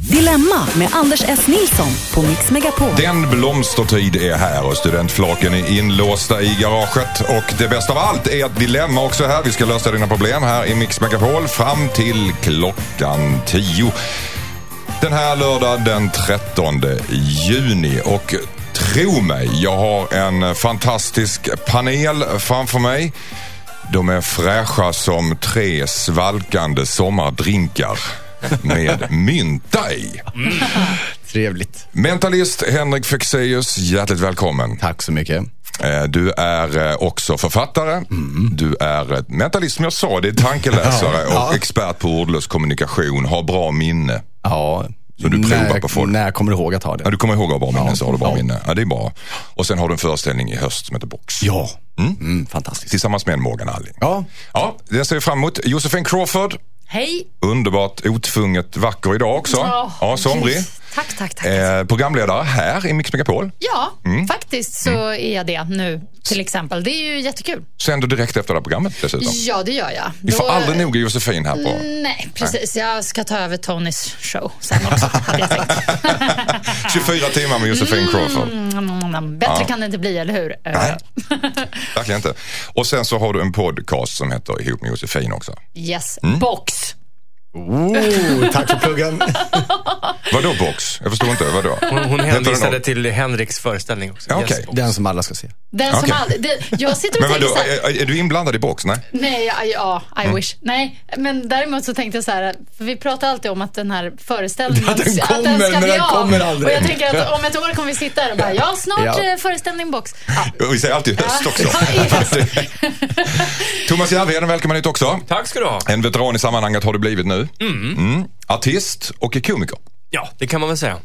Dilemma med Anders S. Nilsson på Mix Megapol. Den blomstertid är här och studentflaken är inlåsta i garaget. Och det bästa av allt är att dilemma också är här. Vi ska lösa dina problem här i Mix Megapol fram till klockan 10. Den här lördag den 13 juni. Och tro mig, jag har en fantastisk panel framför mig. De är fräscha som tre svalkande sommardrinkar med mynta i. Trevligt. Mentalist Henrik Fexeus, hjärtligt välkommen. Tack så mycket. Eh, Du är eh, också författare. Du är eh, mentalist som jag sa, det är tankeläsare Ja. och expert på ordlös kommunikation. Har bra minne. Ja, Så du provar när, på folk? När jag kommer ihåg att ha Ja, det. du kommer ihåg att ha bra minne, Ja. så har du bra Ja. minne. Ja, det är bra. Och sen har du en föreställning i höst som heter Box. Ja, mm, fantastiskt. Tillsammans med en Morgan Alling. Ja, Ja, det ser vi fram emot. Josefin Crawford, Hej! underbart otvunget vacker idag också. ja, somrig. yes. Tack, tack, tack. Eh, programledare här i Mix Megapol. Ja, Mm. faktiskt så är jag det nu till exempel. Det är ju jättekul. Sänder direkt efter det här programmet dessutom. Ja, det gör jag. Vi får Då- aldrig nog Josefin här på... Nej, precis. Jag ska ta över Tonys show sen också, hade jag tänkt. 24 timmar med Josefin Crawford. Mm, Bättre Ja. kan det inte bli, eller hur? Nej. Verkligen inte. Och sen så har du en podcast som heter Ihop med Josefin också. Yes, Mm. box. Oh, tack för pluggen. Vadå box? Jag förstår inte. Vadå? Hon, hon den hänvisade till Henriks föreställning också. Ja. Yes. Den som alla ska se. Den som Okej. aldrig, det, jag sitter och Men tänker vadå, så här, är, är du inblandad i box? Nej? Nej, ja, I Mm. wish. Nej, men däremot så tänkte jag så här, för vi pratar alltid om att den här föreställningen Att den att kommer, ska men bli den av. kommer aldrig. Och jag tänker att om ett år kommer vi sitta här och bara, ja, snart Ja. eh, föreställning box. Ja. Vi säger alltid höst också. Thomas Järvheden, välkommen hit också. Tack ska du ha. En veteran i sammanhanget har du blivit nu. Mm. Artist och komiker. Ja, det kan man väl säga.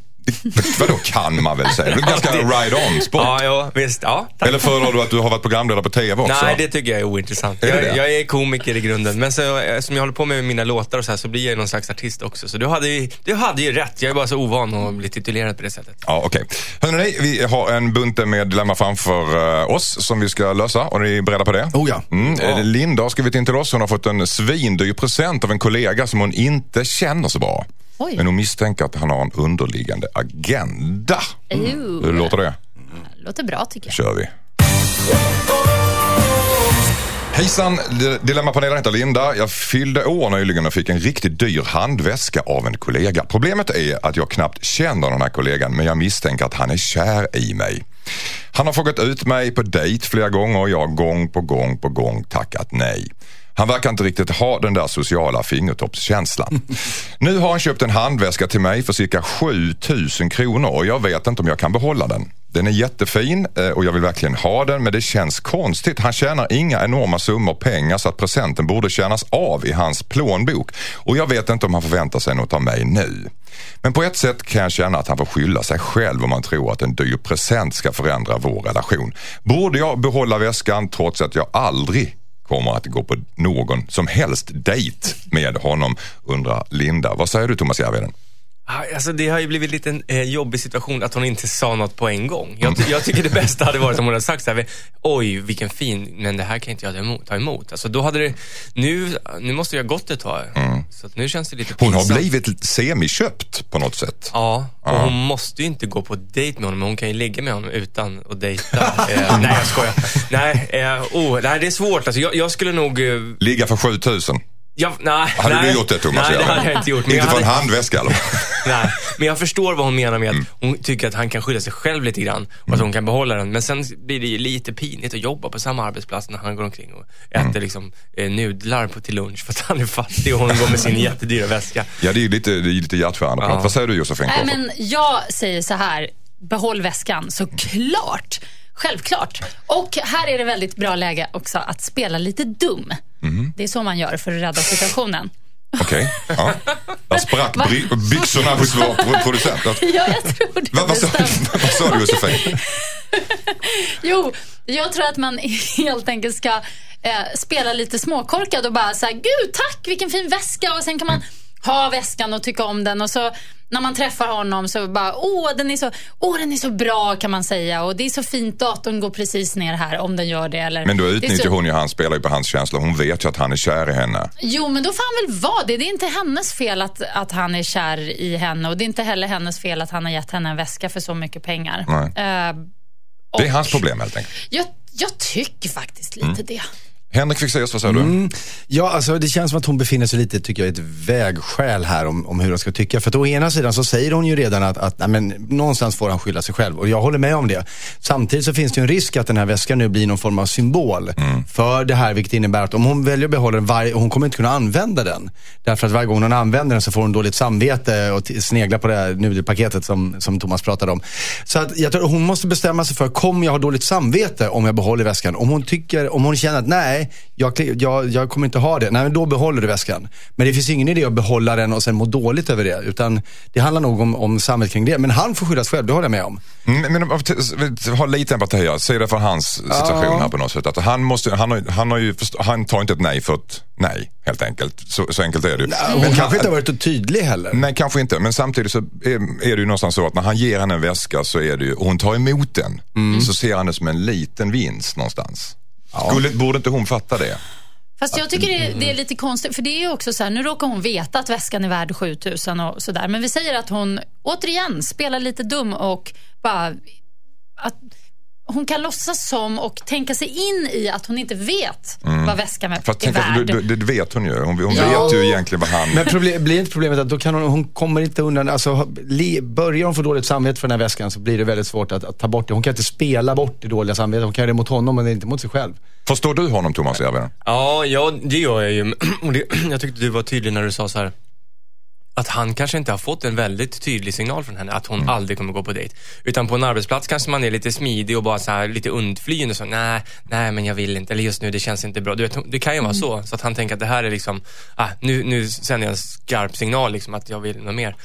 Vadå kan man väl säga? Det är ganska Ja, ride-on sport. Ja, ja visst. Ja, tack. Eller föredrar du att du har varit programledare på TV också? Nej, det tycker jag är ointressant. Är jag, det? jag är komiker i grunden, men så, som jag håller på med mina låtar och så här, så blir jag någon slags artist också. Så du hade, ju, du hade ju rätt. Jag är bara så ovan att bli titulerad på det sättet. Ja, okej. Hörrni, vi har en bunte med dilemma framför eh, oss som vi ska lösa. Och ni är beredda på det? Oh ja. Mm. eh, Linda har skrivit in till oss. Hon har fått en svindyr present av en kollega som hon inte känner så bra. Oj. Men hon misstänker att han har en underliggande agenda. Ew. Hur låter det? Låter bra tycker jag. kör vi. Hejsan, Dilemmapanelen heter Linda. Jag fyllde år nyligen och fick en riktigt dyr handväska av en kollega. Problemet är att jag knappt känner den här kollegan men jag misstänker att han är kär i mig. Han har frågat ut mig på dejt flera gånger och jag har gång på gång på gång tackat nej. Han verkar inte riktigt ha den där sociala fingertoppskänslan. Nu har han köpt en handväska till mig för cirka 7000 kronor och jag vet inte om jag kan behålla den. Den är jättefin eh, och jag vill verkligen ha den men det känns konstigt. Han tjänar inga enorma summor pengar så att presenten borde tjänas av i hans plånbok. Och jag vet inte om han förväntar sig något av mig nu. Men på ett sätt kan jag känna att han får skylla sig själv om man tror att en dyr present ska förändra vår relation. Borde jag behålla väskan trots att jag aldrig kommer att gå på någon som helst dejt med honom, undrar Linda. Vad säger du Thomas Järvheden? Ah, Alltså, det har ju blivit lite en eh, jobbig situation att hon inte sa något på en gång. Jag, ty- jag tycker det bästa hade varit om hon hade sagt så här, oj vilken fin, men det här kan inte jag ta emot. Alltså, då hade det, nu, nu måste jag gått ett tag. Så att nu känns det lite Hon har pinsamt. blivit semiköpt på något sätt. Ja, och hon måste ju inte gå på dejt med honom, men hon kan ju ligga med honom utan att dejta. eh, nej, jag skojar. Nej, eh, oh, nej, det är svårt. Alltså, jag, jag skulle nog... Eh, Ligga för 7000. Jag, nej, Hade nej, du gjort det Thomas Nej, det hade jag inte gjort. men Inte en hade- handväska fall. Nej, men jag förstår vad hon menar med att Mm. hon tycker att han kan skydda sig själv lite grann och att hon kan behålla den. Men sen blir det ju lite pinigt att jobba på samma arbetsplats när han går omkring och Mm. äter liksom, eh, nudlar på till lunch för att han är fattig och hon går med sin jättedyra väska. Ja, det är ju lite, det är lite hjärtskärande. Ja. Vad säger du Josefin Nej, men jag säger så här, behåll väskan såklart. Självklart. Och här är det väldigt bra läge också att spela lite dum. Mhm. Det är så man gör för att rädda situationen. Okej. Ja. Där sprack Va? bry- byxorna hos vår pro- producent. Ja, jag tror det. vad, sa, vad sa du Josefin? Jo, jag tror att man helt enkelt ska eh, spela lite småkorkad och bara säga gud tack vilken fin väska och sen kan man ha väskan och tycka om den och så när man träffar honom så bara, åh den är så, åh den är så bra kan man säga och det är så fint, datorn går precis ner här om den gör det. Eller, Men då utnyttjar så- hon ju, han spelar ju på hans känslor. Hon vet ju att han är kär i henne. Jo, men då får han väl vara det. Det är inte hennes fel att, att han är kär i henne och det är inte heller hennes fel att han har gett henne en väska för så mycket pengar. Nej. Eh, Det är och hans problem helt enkelt. Jag, jag tycker faktiskt Mm. lite det. Henrik Fexeus, vad säger du? Ja, alltså det känns som att hon befinner sig lite, tycker jag, i ett vägskäl här om, om hur hon ska tycka. För att å ena sidan så säger hon ju redan att, att nej, men, någonstans får han skylla sig själv. Och jag håller med om det. Samtidigt så finns det ju en risk att den här väskan nu blir någon form av symbol för det här. Vilket innebär att om hon väljer att behålla den, varje, hon kommer inte kunna använda den. Därför att varje gång hon använder den så får hon dåligt samvete och sneglar på det här nudelpaketet som, som Thomas pratade om. Så att jag tror hon måste bestämma sig för, kommer jag ha dåligt samvete om jag behåller väskan? Om hon tycker, om hon känner att nej, jag, kli- jag, jag kommer inte ha det. Nej, men då behåller du väskan. Men det finns ingen idé att behålla den och sen må dåligt över det. Utan det handlar nog om, om samhället kring det. Men han får skyddas själv, det håller jag med om. Mm, Men ha lite empati här. Se det för hans situation Ja. här på något sätt. Att han, måste, han, har, han, har ju, han tar inte ett nej för ett nej, helt enkelt. Så, så enkelt är det ju. Hon Men kanske inte har varit så tydlig heller. Nej, kanske inte. Men samtidigt så är, är det ju någonstans så att när han ger henne en väska så är det ju, och hon tar emot den, så ser han det som en liten vinst någonstans. Skulle, borde inte hon fatta det? Fast jag tycker det, det är lite konstigt, för det är ju också så här, nu råkar hon veta att väskan är värd 7000 och sådär. Men vi säger att hon, återigen, spelar lite dum och bara, att hon kan låtsas som och tänka sig in i att hon inte vet vad väskan är Fast att, värd. du, du, det vet hon ju. Hon, hon Ja. vet ju egentligen vad han... Men problem, blir inte problemet att då kan hon, hon kommer inte undan, alltså li, börjar hon få dåligt samvete för den här väskan så blir det väldigt svårt att, att ta bort det. Hon kan inte spela bort det dåliga samvetet, hon kan göra det mot honom men inte mot sig själv. Förstår du honom Thomas Järvheden? Ja, ja, det gör jag ju. Jag tyckte du var tydlig när du sa så här. Att han kanske inte har fått en väldigt tydlig signal från henne att hon aldrig kommer gå på dejt. Utan på en arbetsplats kanske man är lite smidig och bara så här lite undflyende. Så, nej, nej men jag vill inte. Eller just nu, det känns inte bra. Du vet, det kan ju vara så. Så att han tänker att det här är liksom, ah, nu, nu sänder jag en skarp signal liksom att jag vill något mer.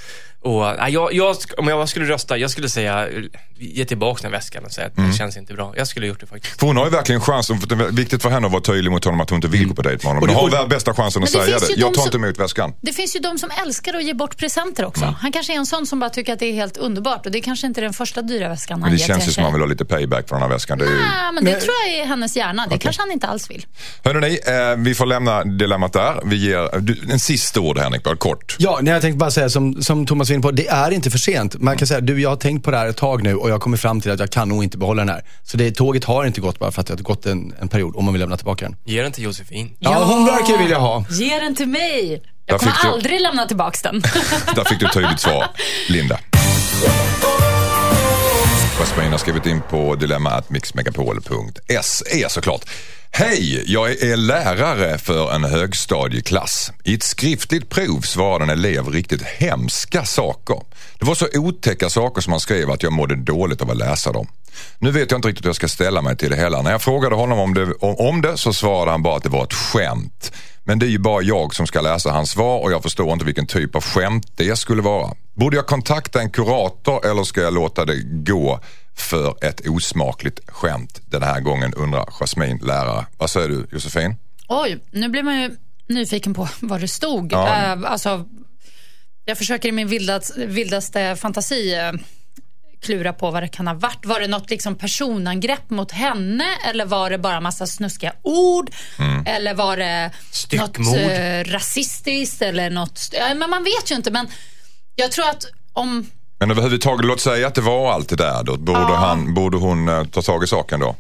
Och, ah, jag, jag, om jag skulle rösta, jag skulle säga, ge tillbaka den väskan och säga att det känns inte bra. Jag skulle ha gjort det faktiskt. För hon har ju verkligen chansen, för det är viktigt för henne att vara tydlig mot honom att hon inte vill gå på dejt med honom. Och det- Hon har bästa chansen att det säga det. Jag tar som- inte emot väskan. Det finns ju de som älskar att ge bort presenter också. Han kanske är en sån som bara tycker att det är helt underbart och det är kanske inte är den första dyra väskan han Men det ger till känns en ju som tjej. man vill ha lite payback för den här väskan. Det är ju... Nej, men det tror jag är hennes hjärna. Det kanske han inte alls vill. Hörrni, eh, vi får lämna dilemmat där. Vi ger du, en sista ord Henrik, bara kort. Ja, nej, jag tänkte bara säga som, som Thomas inne på, det är inte för sent. Man kan säga, du jag har tänkt på det här ett tag nu och jag kommit fram till att jag kan nog inte behålla den här. Så det, tåget har inte gått bara för att det har gått en, en period om man vill lämna tillbaka den. Ge den till Josefin. Ja, hon verkar vilja ha. Ge den till mig. Där Jag kommer fick du- aldrig lämna tillbaka den. Där fick du tydligt svar. Linda. Jasmin har skrivit in på dilemmaatmixmegapol.se såklart. Hej, jag är lärare för en högstadieklass. I ett skriftligt prov svarade en elev riktigt hemska saker. Det var så otäcka saker som han skrev att jag mådde dåligt av att läsa dem. Nu vet jag inte riktigt hur jag ska ställa mig till det hela. När jag frågade honom om det, om det så svarade han bara att det var ett skämt. Men det är ju bara jag som ska läsa hans svar och jag förstår inte vilken typ av skämt det skulle vara. Borde jag kontakta en kurator eller ska jag låta det gå för ett osmakligt skämt den här gången undrar Jasmin, lärare. Vad säger du Josefin? Oj, nu blir man ju nyfiken på vad det stod. Ja. Eh, alltså, jag försöker i min vildas, vildaste fantasi eh, klura på vad det kan ha varit. Var det något liksom personangrepp mot henne eller var det bara massa snuskiga ord? Eller var det Styckmord. något eh, rasistiskt eller något... Ja, men man vet ju inte, men jag tror att om... Men överhuvudtaget, låt säga att det var allt det där då. Borde, Ja. han, borde hon eh, ta tag i saken då?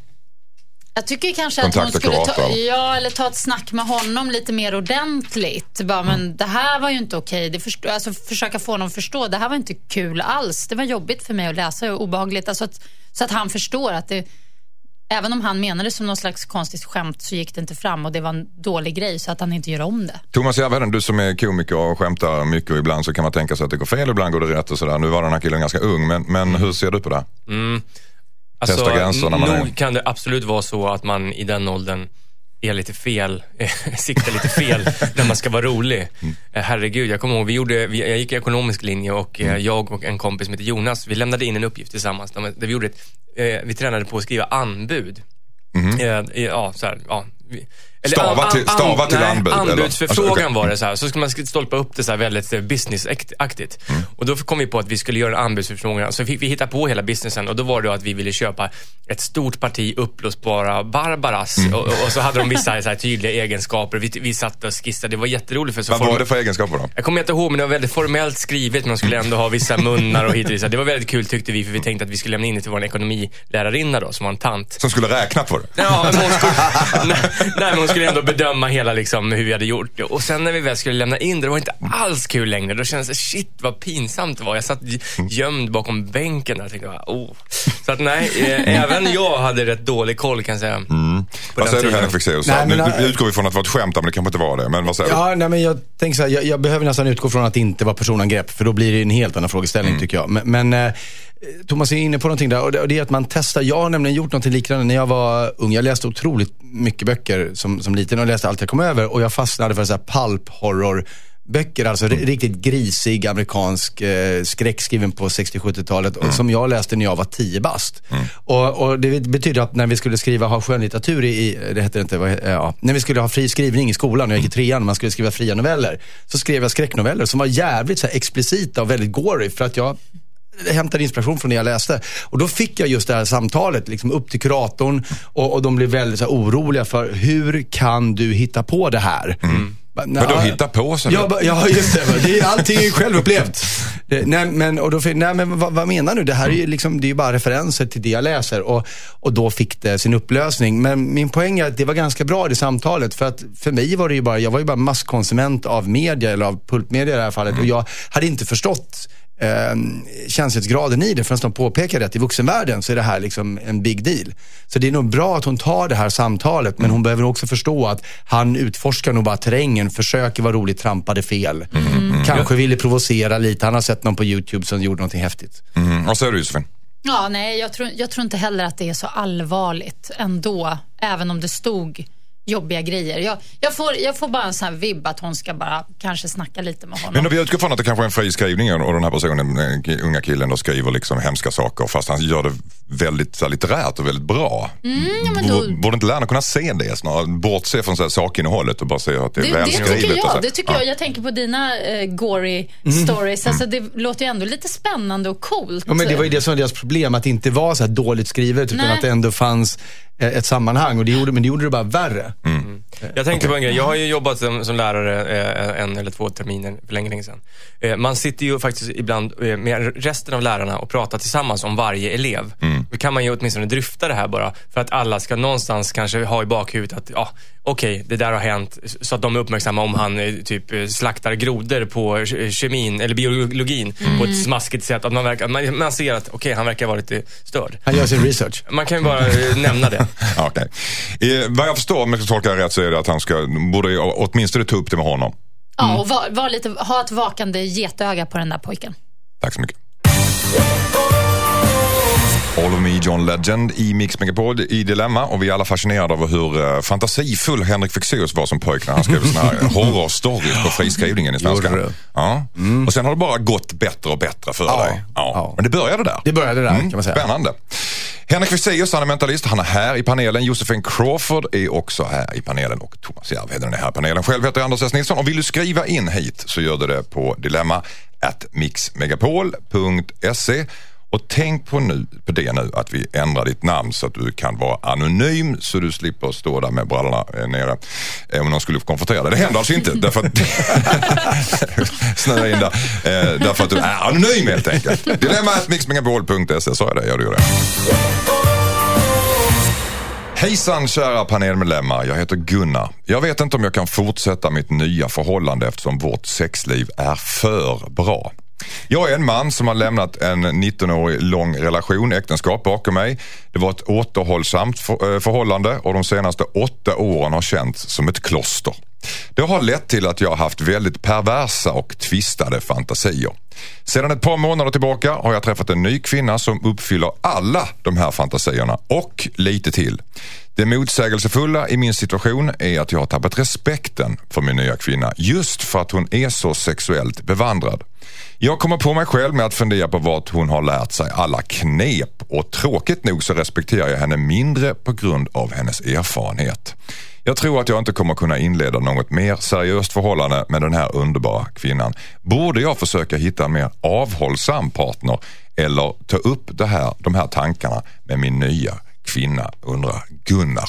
Jag tycker kanske att hon skulle ta, ja, eller ta ett snack med honom lite mer ordentligt. Bara, men det här var ju inte okej. Det förstå, alltså, försöka få honom att förstå. Det här var inte kul alls. Det var jobbigt för mig att läsa och obehagligt. Alltså att, så att han förstår att det, även om han menade det som någon slags konstigt skämt så gick det inte fram och det var en dålig grej så att han inte gör om det. Thomas Järvheden, du som är komiker och skämtar mycket och ibland så kan man tänka sig att det går fel, ibland går det rätt och sådär. Nu var den här killen ganska ung, men, men hur ser du på det? Alltså, Testa när man nog är- kan det absolut vara så att man i den åldern är lite fel, siktar lite fel när man ska vara rolig. Mm. Eh, Herregud, jag kommer ihåg, vi gjorde, vi, jag gick i ekonomisk linje och Mm. eh, jag och en kompis som heter Jonas, vi lämnade in en uppgift tillsammans där, vi gjorde ett, eh, vi tränade på att skriva anbud. Eh, ja, så här, ja, vi, Eller Stava till- stava till nej, anbud? Anbudsförfrågan Alltså, okej. var det så här. Så ska man stolpa upp det så här väldigt eh, businessaktigt. Mm. Och då kom vi på att vi skulle göra en anbudsförfrågan. Så fick vi hitta på hela businessen och då var det att vi ville köpa ett stort parti uppblåsbara Barbaras. Mm. Och, och så hade de vissa så här tydliga egenskaper. Vi, vi satt och skissade. Det var jätteroligt. För så Vad form- var det för egenskaper då? jag kommer inte ihåg, men det var väldigt formellt skrivet. De skulle ändå ha vissa munnar och hit och dit. Det var väldigt kul tyckte vi, för vi tänkte att vi skulle lämna in det till vår ekonomilärarinna då, som var en tant. Som skulle räkna på det? Ja, men hon skulle, nej, men hon skulle ändå bedöma hela liksom, hur vi hade gjort. Och sen när vi väl skulle lämna in det, det var inte alls kul längre. Då kändes det, shit vad pinsamt det var. Jag satt gömd bakom bänken där och tänkte, oh. Så att nej, eh, även jag hade rätt dålig koll kan jag säga. På Vad säger du. Henrik Fexeus? Nu men, nu äh, utgår vi från att det var ett skämt, men det kanske inte var det. Men vad säger du? Ja, nej, men jag tänker så här, jag, jag behöver nästan utgå från att det inte var personangrepp, för då blir det en helt annan frågeställning tycker jag. Men, men eh, Thomas är inne på någonting där och det, det är att man testar. Jag har nämligen gjort någonting liknande när jag var ung. Jag läste otroligt mycket böcker som, som liten och läste allt jag kom över och jag fastnade för så här pulp horror böcker, alltså ri- riktigt grisig amerikansk eh, skräck skriven på 60-70-talet och som jag läste när jag var 10 bast. Och, och det betyder att när vi skulle skriva, ha skönlitteratur i, det heter inte, vad, ja, när vi skulle ha fri skrivning i skolan, när jag gick i trean, och man skulle skriva fria noveller, så skrev jag skräcknoveller som var jävligt så här, explicita och väldigt gory för att jag hämtade inspiration från det jag läste. Och då fick jag just det här samtalet liksom upp till kuratorn och, och de blev väldigt här, oroliga för hur kan du hitta på det här? Ba- Vadå, "Ja, hitta på sig? Ja, ja, just det. det är, allting är ju självupplevt. Det, nej, men, och då, fick- nej, men vad, vad menar du? Det här är ju liksom, det är bara referenser till det jag läser. Och, och då fick det sin upplösning. Men min poäng är att det var ganska bra det samtalet. För att för mig var det ju bara, jag var ju bara masskonsument av media, eller av pulpmedia i det här fallet. Och jag hade inte förstått eh, känslighetsgraden i det förrän de påpekade att i vuxenvärlden så är det här liksom en big deal. Så det är nog bra att hon tar det här samtalet men hon behöver också förstå att han utforskar nog bara terrängen, försöker vara roligt, trampade fel. Kanske ville provocera lite, han har sett någon på YouTube som gjorde någonting häftigt. Mm. Vad säger du Josefin? Ja, nej, jag tror, jag tror inte heller att det är så allvarligt ändå, även om det stod jobbiga grejer. Jag, jag, får, jag får bara en sån här vibb att hon ska bara kanske snacka lite med honom. Men om vi utgår från att det kanske är en fri skrivning och den här personen, den unga killen, då skriver liksom hemska saker fast han gör det väldigt så här, litterärt och väldigt bra. Mm, ja, men då- Borde- inte lärarna kunna se det snarare? Bortse från så här, sakinnehållet och bara se att det är Det, det välskrivet. tycker jag. Det tycker jag. Jag tänker på dina eh, gory stories. Alltså, det låter ju ändå lite spännande och coolt. Ja, men det var ju det som var deras problem, att det inte var så här dåligt skrivet utan Nej. att det ändå fanns ett sammanhang. Och det gjorde, men det gjorde det bara värre. Jag tänkte på en grej. Jag har ju jobbat som, som lärare eh, en eller två terminer för länge, länge sedan. Eh, man sitter ju faktiskt ibland eh, med resten av lärarna och pratar tillsammans om varje elev. Då kan man ju åtminstone dryfta det här bara för att alla ska någonstans kanske ha i bakhuvudet att ja, okej, det där har hänt. Så att de är uppmärksamma om han eh, typ eh, slaktar grodor på eh, kemin eller biologin på ett smaskigt sätt. Att man, verkar, man, man ser att okej, han verkar vara lite störd. Han gör sin research. Man kan ju bara nämna det. Ja, okej. Eh, vad jag förstår, om jag ska tolka det rätt, så är det att han ska, borde åtminstone ta upp det med honom. Ja, och var, var lite, ha ett vakande getöga på den där pojken. Tack så mycket. All of me John Legend i Mix Megapod i Dilemma och vi är alla fascinerade över hur eh, fantasifull Henrik Fexeus var som pojk när han skrev såna här horrorstories på friskrivningen i svenska. Ja. Och sen har det bara gått bättre och bättre för Ja. dig. Ja. Ja. Men det började där. Det började där kan man säga. Spännande. Henrik Fexeus, han är mentalist. Han är här i panelen. Josefin Crawford är också här i panelen och Thomas Järvheden är här i panelen. Själv heter jag Anders S. Nilsson och vill du skriva in hit så gör du det på dilemma at mixmegapol.se. Och tänk på, nu, på det nu att vi ändrar ditt namn så att du kan vara anonym så du slipper stå där med brallorna eh, nere eh, om någon skulle konfrontera dig. Det händer alltså inte därför att snöa in där. Eh, därför att du är anonym helt enkelt. Dilemma at mixmegapol.se, sa jag det? Ja, du gjorde det. Hejsan kära panelmedlemmar, jag heter Gunnar. Jag vet inte om jag kan fortsätta mitt nya förhållande eftersom vårt sexliv är för bra. Jag är en man som har lämnat en 19-årig lång relation, äktenskap bakom mig. Det var ett återhållsamt eh, förhållande och de senaste åtta åren har känts som ett kloster. Det har lett till att jag har haft väldigt perversa och tvistade fantasier. Sedan ett par månader tillbaka har jag träffat en ny kvinna som uppfyller alla de här fantasierna och lite till. Det motsägelsefulla i min situation är att jag har tappat respekten för min nya kvinna just för att hon är så sexuellt bevandrad. Jag kommer på mig själv med att fundera på vart hon har lärt sig alla knep och tråkigt nog så respekterar jag henne mindre på grund av hennes erfarenhet. Jag tror att jag inte kommer kunna inleda något mer seriöst förhållande med den här underbara kvinnan. Borde jag försöka hitta en mer avhållsam partner eller ta upp det här, de här tankarna med min nya kvinna, undrar Gunnar.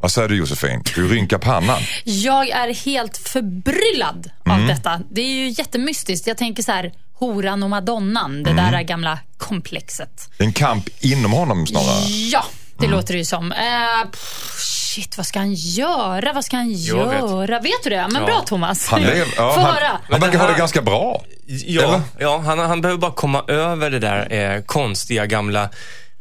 Vad säger du Josefin? Du rynkar pannan. Jag är helt förbryllad av Mm. detta. Det är ju jättemystiskt. Jag tänker så här, horan och madonnan, det Mm. där gamla komplexet. En kamp inom honom snarare. Ja, det Mm. låter det ju som. Eh, pff, shit, vad ska han göra? Vad ska han Jag vet. göra? Vet. du det? Men Ja. bra Thomas. Han, lev, ja, Få han, höra. han verkar ha det ganska bra. Ja, Eller? ja han, han behöver bara komma över det där eh, konstiga gamla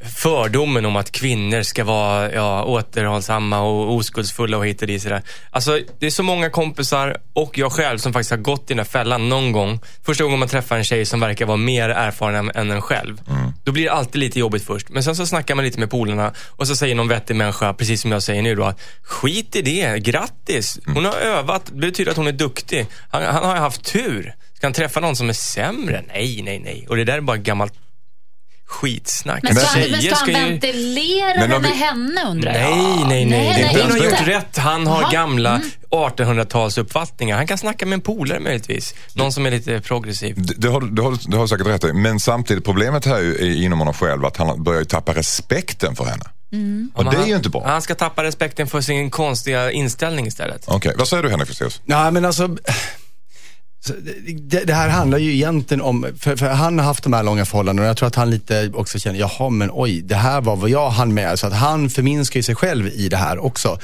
fördomen om att kvinnor ska vara ja, återhållsamma och oskuldsfulla och hit och dit. Sådär. Alltså, det är så många kompisar och jag själv som faktiskt har gått i den här fällan någon gång. Första gången man träffar en tjej som verkar vara mer erfaren än, en själv. Då blir det alltid lite jobbigt först. Men sen så snackar man lite med polarna och så säger någon vettig människa, precis som jag säger nu då, att skit i det, grattis. Hon har övat, det betyder att hon är duktig. Han, han har ju haft tur. Ska han träffa någon som är sämre? Nej, nej, nej. Och det där är bara gammalt skitsnack. Men ska, men ska han ju- ventilera Men med vi- henne undrar jag? Nej, nej, nej. Nej, nej, Hon har gjort rätt. Han har Jaha. gamla 1800-talsuppfattningar. Han kan snacka med en polare möjligtvis. Någon som är lite progressiv. Det, det, har, det, har, det har säkert rätt i. Men samtidigt problemet här är inom honom själv att han börjar ju tappa respekten för henne. Och det är ju inte bra. Han ska tappa respekten för sin konstiga inställning istället. Okej, vad säger du Henrik Fexeus? Nej, men alltså. Det, det här handlar ju egentligen om, för, för han har haft de här långa förhållandena och jag tror att han lite också känner, jaha men oj, det här var vad jag hann med. Så att han förminskar ju sig själv i det här också.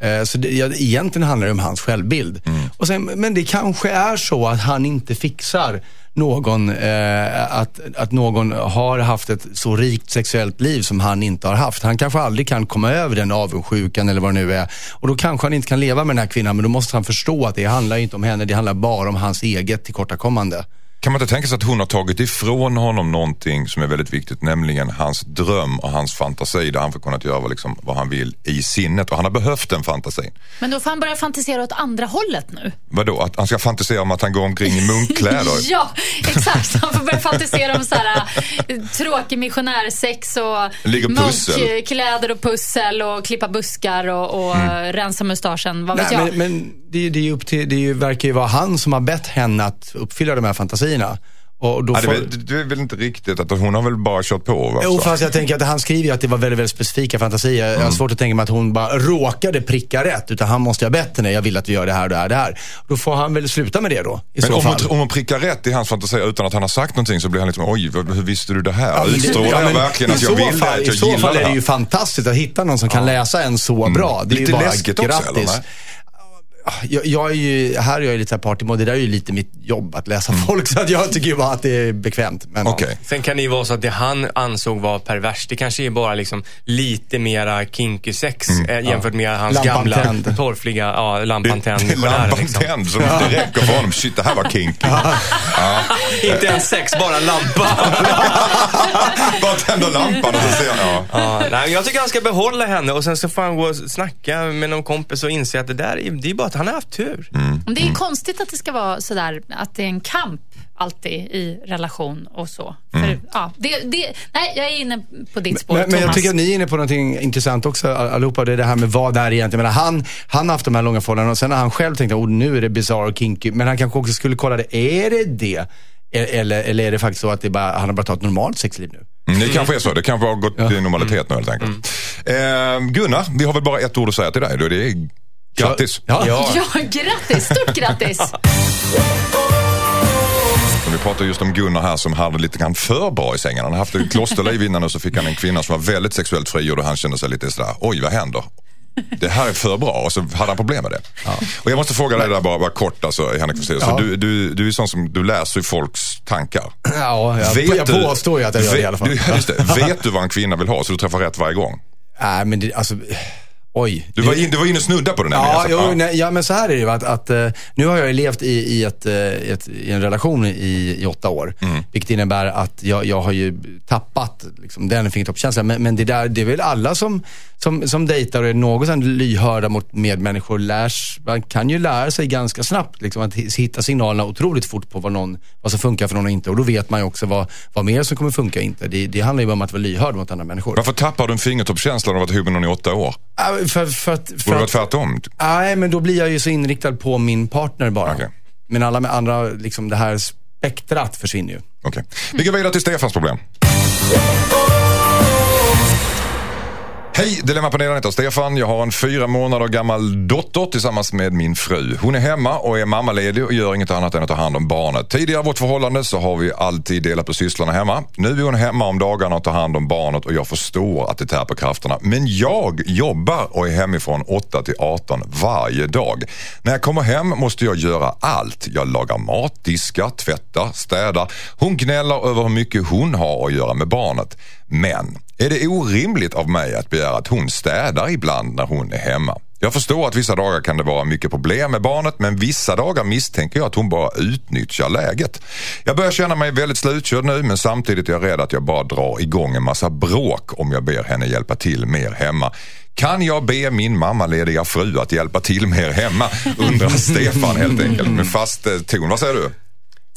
Eh, Så det, ja, egentligen handlar det om hans självbild. Och sen, men det kanske är så att han inte fixar någon, eh, att, att någon har haft ett så rikt sexuellt liv som han inte har haft. Han kanske aldrig kan komma över den avundsjukan eller vad det nu är. Och då kanske han inte kan leva med den här kvinnan, men då måste han förstå att det handlar inte om henne, det handlar bara om hans eget tillkortakommande. Kan man inte tänka sig att hon har tagit ifrån honom någonting som är väldigt viktigt, nämligen hans dröm och hans fantasi där han får kunnat göra liksom, vad han vill i sinnet och han har behövt den fantasin. Men då får han börja fantisera åt andra hållet nu. Vadå, att han ska fantisera om att han går omkring i munkkläder? Ja, exakt. Han får börja fantisera om så här, eh, tråkig missionärsex och munkkläder och pussel och klippa buskar och, och Mm. rensa mustaschen. Vad vet Nej, jag? men men det, det, är ju upp till, det är ju, verkar ju vara han som har bett henne att uppfylla de här fantasierna. Och då Ja, det, får... väl, det är väl inte riktigt, att hon har väl bara kört på? Va? Jo, fast jag tänker att han skriver ju att det var väldigt, väldigt specifika fantasier. Jag har svårt att tänka mig att hon bara råkade pricka rätt. Utan han måste ha bett henne, jag vill att vi gör det här och det här och det här. Då får han väl sluta med det då, i Men så om fall. hon, om hon prickar rätt i hans fantasi utan att han har sagt någonting så blir han liksom, oj, hur visste du det här? Ja, det- Utstrålar ja, jag verkligen att jag så vill fall, det, att jag I så fall det är det ju fantastiskt att hitta någon som kan läsa en så bra. Det är Mm. Lite ju bara läskigt också, grattis. eller? nej? Jag, jag är ju, här är jag lite partymode. Det där är ju lite mitt jobb att läsa folk. Så att jag tycker ju bara att det är bekvämt. Men, Mm. Okej. Sen kan det ju vara så att det han ansåg var perverst, det kanske är bara liksom lite mera kinky sex Mm. eh, jämfört med hans Lampan gamla tänd. torfliga, ja, lampan tänd Det är missionärer, lampan liksom. tänd som det räcker för honom. Shit, det här var kinky. Inte ens sex, bara lampa. Bara tänder lampan och så ser han, ja. ja, nej, jag tycker han ska behålla henne och sen så får han gå och snacka med någon kompis och inse att det där är, det är bara han har haft tur. Mm. Det är konstigt att det ska vara sådär, att det är en kamp alltid i relation och så. Mm. För, ja, det, det, nej, jag är inne på ditt spår, Men, men jag Thomas. tycker att ni är inne på någonting intressant också all- allihopa. Det är det här med vad det är egentligen. Men han, han har haft de här långa förhållandena och sen har han själv tänkt att oh, nu är det bizarre och kinky. Men han kanske också skulle kolla det. Är det det? E- Eller, eller är det faktiskt så att det bara, han har bara tagit ett normalt sexliv nu? Mm, Det kanske är så. Det kanske har gått till normalitet nu helt enkelt. Eh, Gunnar, vi har väl bara ett ord att säga till dig. Det är grattis. Ja. Ja. Ja, grattis! Stort grattis! Vi pratar just om Gunnar här som hade lite grann för bra i sängen. Han har haft ett klosterliv innan och så fick han en kvinna som var väldigt sexuellt frigjord och han kände sig lite sådär, oj vad händer? Det här är för bra och så hade han problem med det. Och jag måste fråga dig där bara, bara kort alltså, Henrik Fexeus. Ja. Du, du, du är sån som, du läser ju folks tankar. Ja, jag, jag du- påstår ju att jag gör det i alla fall. Du, just det, vet du vad en kvinna vill ha så du träffar rätt varje gång? Nej, men det, alltså, oj. Du var, in, du var inne och snudda på det nämligen. Ja, jo, nej, ja, men så här är det ju. Att, att, eh, nu har jag levt i, i, ett, eh, ett, i en relation i, i åtta år. Mm. Vilket innebär att jag, jag har ju tappat liksom, den fingertoppskänslan. Men, men det, där, det är väl alla som, som, som dejtar och är något lyhörda mot medmänniskor. Lärs, man kan ju lära sig ganska snabbt. Liksom, att hitta signalerna otroligt fort på vad, någon, vad som funkar för någon och inte. Och då vet man ju också vad, vad mer som kommer funka och inte. Det, det handlar ju bara om att vara lyhörd mot andra människor. Varför tappar du en fingertoppskänsla när du har varit ihop med någon i åtta år? Ja, för, för att... För Borde det vara tvärtom? nej, men då blir jag ju så inriktad på min partner bara. Okej. Men alla med andra, liksom det här spektrat försvinner ju. Okej. Vi går vidare till Stefans problem. Hej, Dilemmapanelen heter Stefan. Jag har en fyra månader gammal dotter tillsammans med min fru. Hon är hemma och är mammaledig och gör inget annat än att ta hand om barnet. Tidigare i vårt förhållande så har vi alltid delat på sysslorna hemma. Nu är hon hemma om dagarna och tar hand om barnet och jag förstår att det tär på krafterna. Men jag jobbar och är hemifrån 8 till 18 varje dag. När jag kommer hem måste jag göra allt. Jag lagar mat, diskar, tvättar, städar. Hon gnäller över hur mycket hon har att göra med barnet. Men är det orimligt av mig att begära att hon städar ibland när hon är hemma? Jag förstår att vissa dagar kan det vara mycket problem med barnet men vissa dagar misstänker jag att hon bara utnyttjar läget. Jag börjar känna mig väldigt slutkörd nu men samtidigt är jag rädd att jag bara drar igång en massa bråk om jag ber henne hjälpa till mer hemma. Kan jag be min mammalediga fru att hjälpa till mer hemma? Undrar Stefan helt enkelt med fast eh, ton. Vad säger du?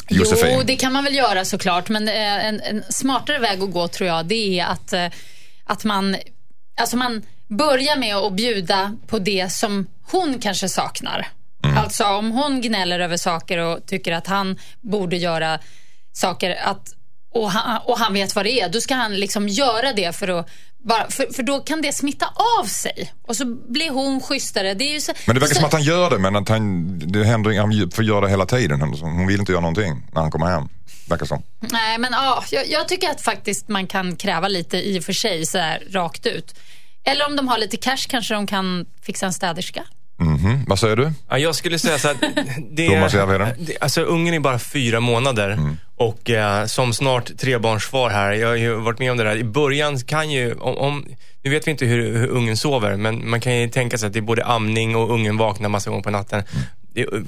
Josefin? Jo, det kan man väl göra såklart. Men eh, en, en smartare väg att gå tror jag, det är att, eh, att man, alltså man börjar med att bjuda på det som hon kanske saknar. Alltså om hon gnäller över saker och tycker att han borde göra saker att, och, han, och han vet vad det är, då ska han liksom göra det för att bara, för, för då kan det smitta av sig och så blir hon schysstare. Det är ju så, Men det verkar så, som att han gör det men att han, det händer, han får göra det hela tiden. Hon vill inte göra någonting när han kommer hem. Verkar som. Nej, men ja, jag, jag tycker att faktiskt man kan kräva lite i och för sig så här rakt ut. Eller om de har lite cash kanske de kan fixa en städerska. Mhm. Vad säger du? Ja, jag skulle säga så att det, Thomas alltså ungen är bara fyra månader och eh, som snart trebarnsfar här, jag har ju varit med om det där. I början kan ju, om, om nu vet vi inte hur, hur ungen sover, men man kan ju tänka sig att det är både amning och ungen vaknar massa gånger på natten. Det,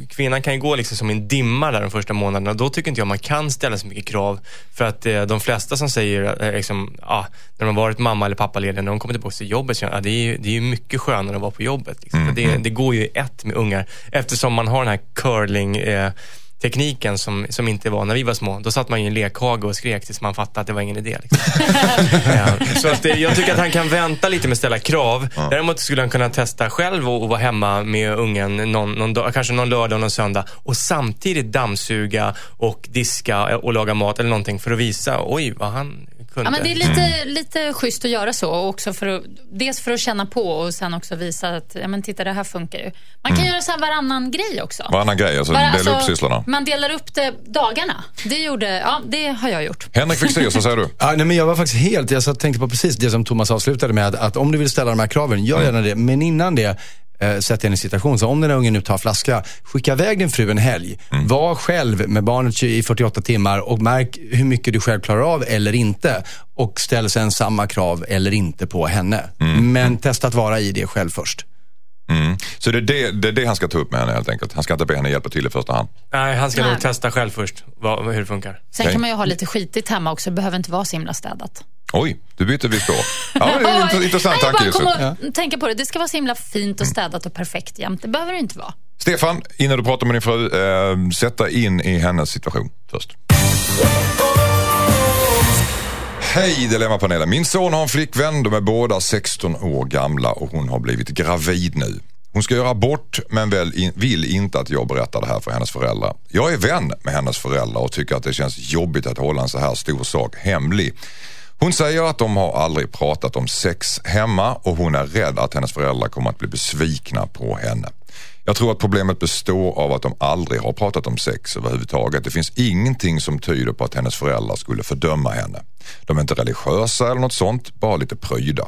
kvinnan kan ju gå liksom som en dimma där de första månaderna då tycker inte jag man kan ställa så mycket krav. För att eh, de flesta som säger, eh, liksom, ah, när de har varit mamma eller pappalediga, när de kommer tillbaka till jobbet, så, ah, det, är ju, det är ju mycket skönare att vara på jobbet. Liksom. För det, det går ju ett med ungar eftersom man har den här curling eh, tekniken som, som inte var när vi var små. Då satt man ju i en lekhage och skrek tills man fattade att det var ingen idé. Liksom. ja. Så att det, jag tycker att han kan vänta lite med att ställa krav. Däremot skulle han kunna testa själv och, och vara hemma med ungen någon, någon dag, kanske någon lördag och någon söndag och samtidigt dammsuga och diska och laga mat eller någonting för att visa, oj vad han kunde. Ja, men det är lite, lite schysst att göra så. Och också för att, dels för att känna på och sen också visa att ja, men titta, det här funkar ju. Man kan göra så här varannan grej också. Varannan grej, alltså Bara, dela upp sysslorna. Man delar upp det dagarna. Det, gjorde, ja, det har jag gjort. Henrik Fexeus, vad säger du? Ja, nej, men jag var faktiskt helt, jag satt tänkte på precis det som Thomas avslutade med. Att, att om du vill ställa de här kraven, gör gärna det. Men innan det, eh, sätt dig i en situation. Så om den här ungen nu tar flaska, skicka iväg din fru en helg. Var själv med barnet i 48 timmar och märk hur mycket du själv klarar av eller inte. Och ställ sen samma krav eller inte på henne. Men testa att vara i det själv först. Mm. Så det är det, det är det han ska ta upp med henne helt enkelt. Han ska inte be henne hjälpa till i första hand. Nej, han ska Nej. nog testa själv först vad, hur det funkar. Sen Okej. kan man ju ha lite skitigt hemma också. Det behöver inte vara så himla städat. Oj, du byter vi spår. Ja, det är en int- intressant Nej, tanke jag bara kom och tänka på det. Det ska vara så himla fint och städat och perfekt jämt. Det behöver det inte vara. Stefan, innan du pratar med din fru, eh, sätta in i hennes situation först. Hej Dilemmapanelen. Min son har en flickvän. De är båda 16 år gamla och hon har blivit gravid nu. Hon ska göra abort men väl in, vill inte att jag berättar det här för hennes föräldrar. Jag är vän med hennes föräldrar och tycker att det känns jobbigt att hålla en så här stor sak hemlig. Hon säger att de har aldrig pratat om sex hemma och hon är rädd att hennes föräldrar kommer att bli besvikna på henne. Jag tror att problemet består av att de aldrig har pratat om sex överhuvudtaget. Det finns ingenting som tyder på att hennes föräldrar skulle fördöma henne. De är inte religiösa eller något sånt, bara lite pryda.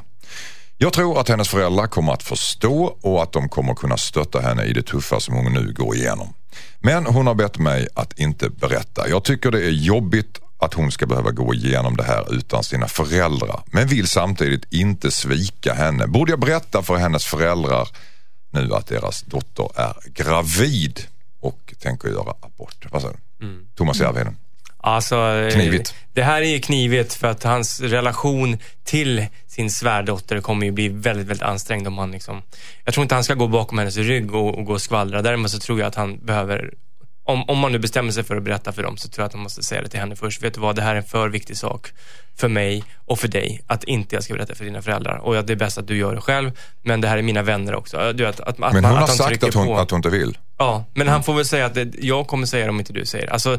Jag tror att hennes föräldrar kommer att förstå och att de kommer kunna stötta henne i det tuffa som hon nu går igenom. Men hon har bett mig att inte berätta. Jag tycker det är jobbigt att hon ska behöva gå igenom det här utan sina föräldrar. Men vill samtidigt inte svika henne. Borde jag berätta för hennes föräldrar nu att deras dotter är gravid och tänker göra abort? Vad säger du? Thomas Järvheden. Alltså, eh, Knivigt. Det här är ju knivigt för att hans relation till sin svärdotter kommer ju bli väldigt, väldigt ansträngd om han liksom... Jag tror inte han ska gå bakom hennes rygg och, och gå och skvallra. Däremot så tror jag att han behöver om, om man nu bestämmer sig för att berätta för dem så tror jag att man måste säga det till henne först. Vet du vad, det här är en för viktig sak för mig och för dig att inte jag ska berätta för dina föräldrar. Och det är bäst att du gör det själv, men det här är mina vänner också. Du att, att, Men hon man- har att han sagt att hon, på. att hon inte vill. Ja, men han får väl säga att det, jag kommer säga det om inte du säger det. Alltså,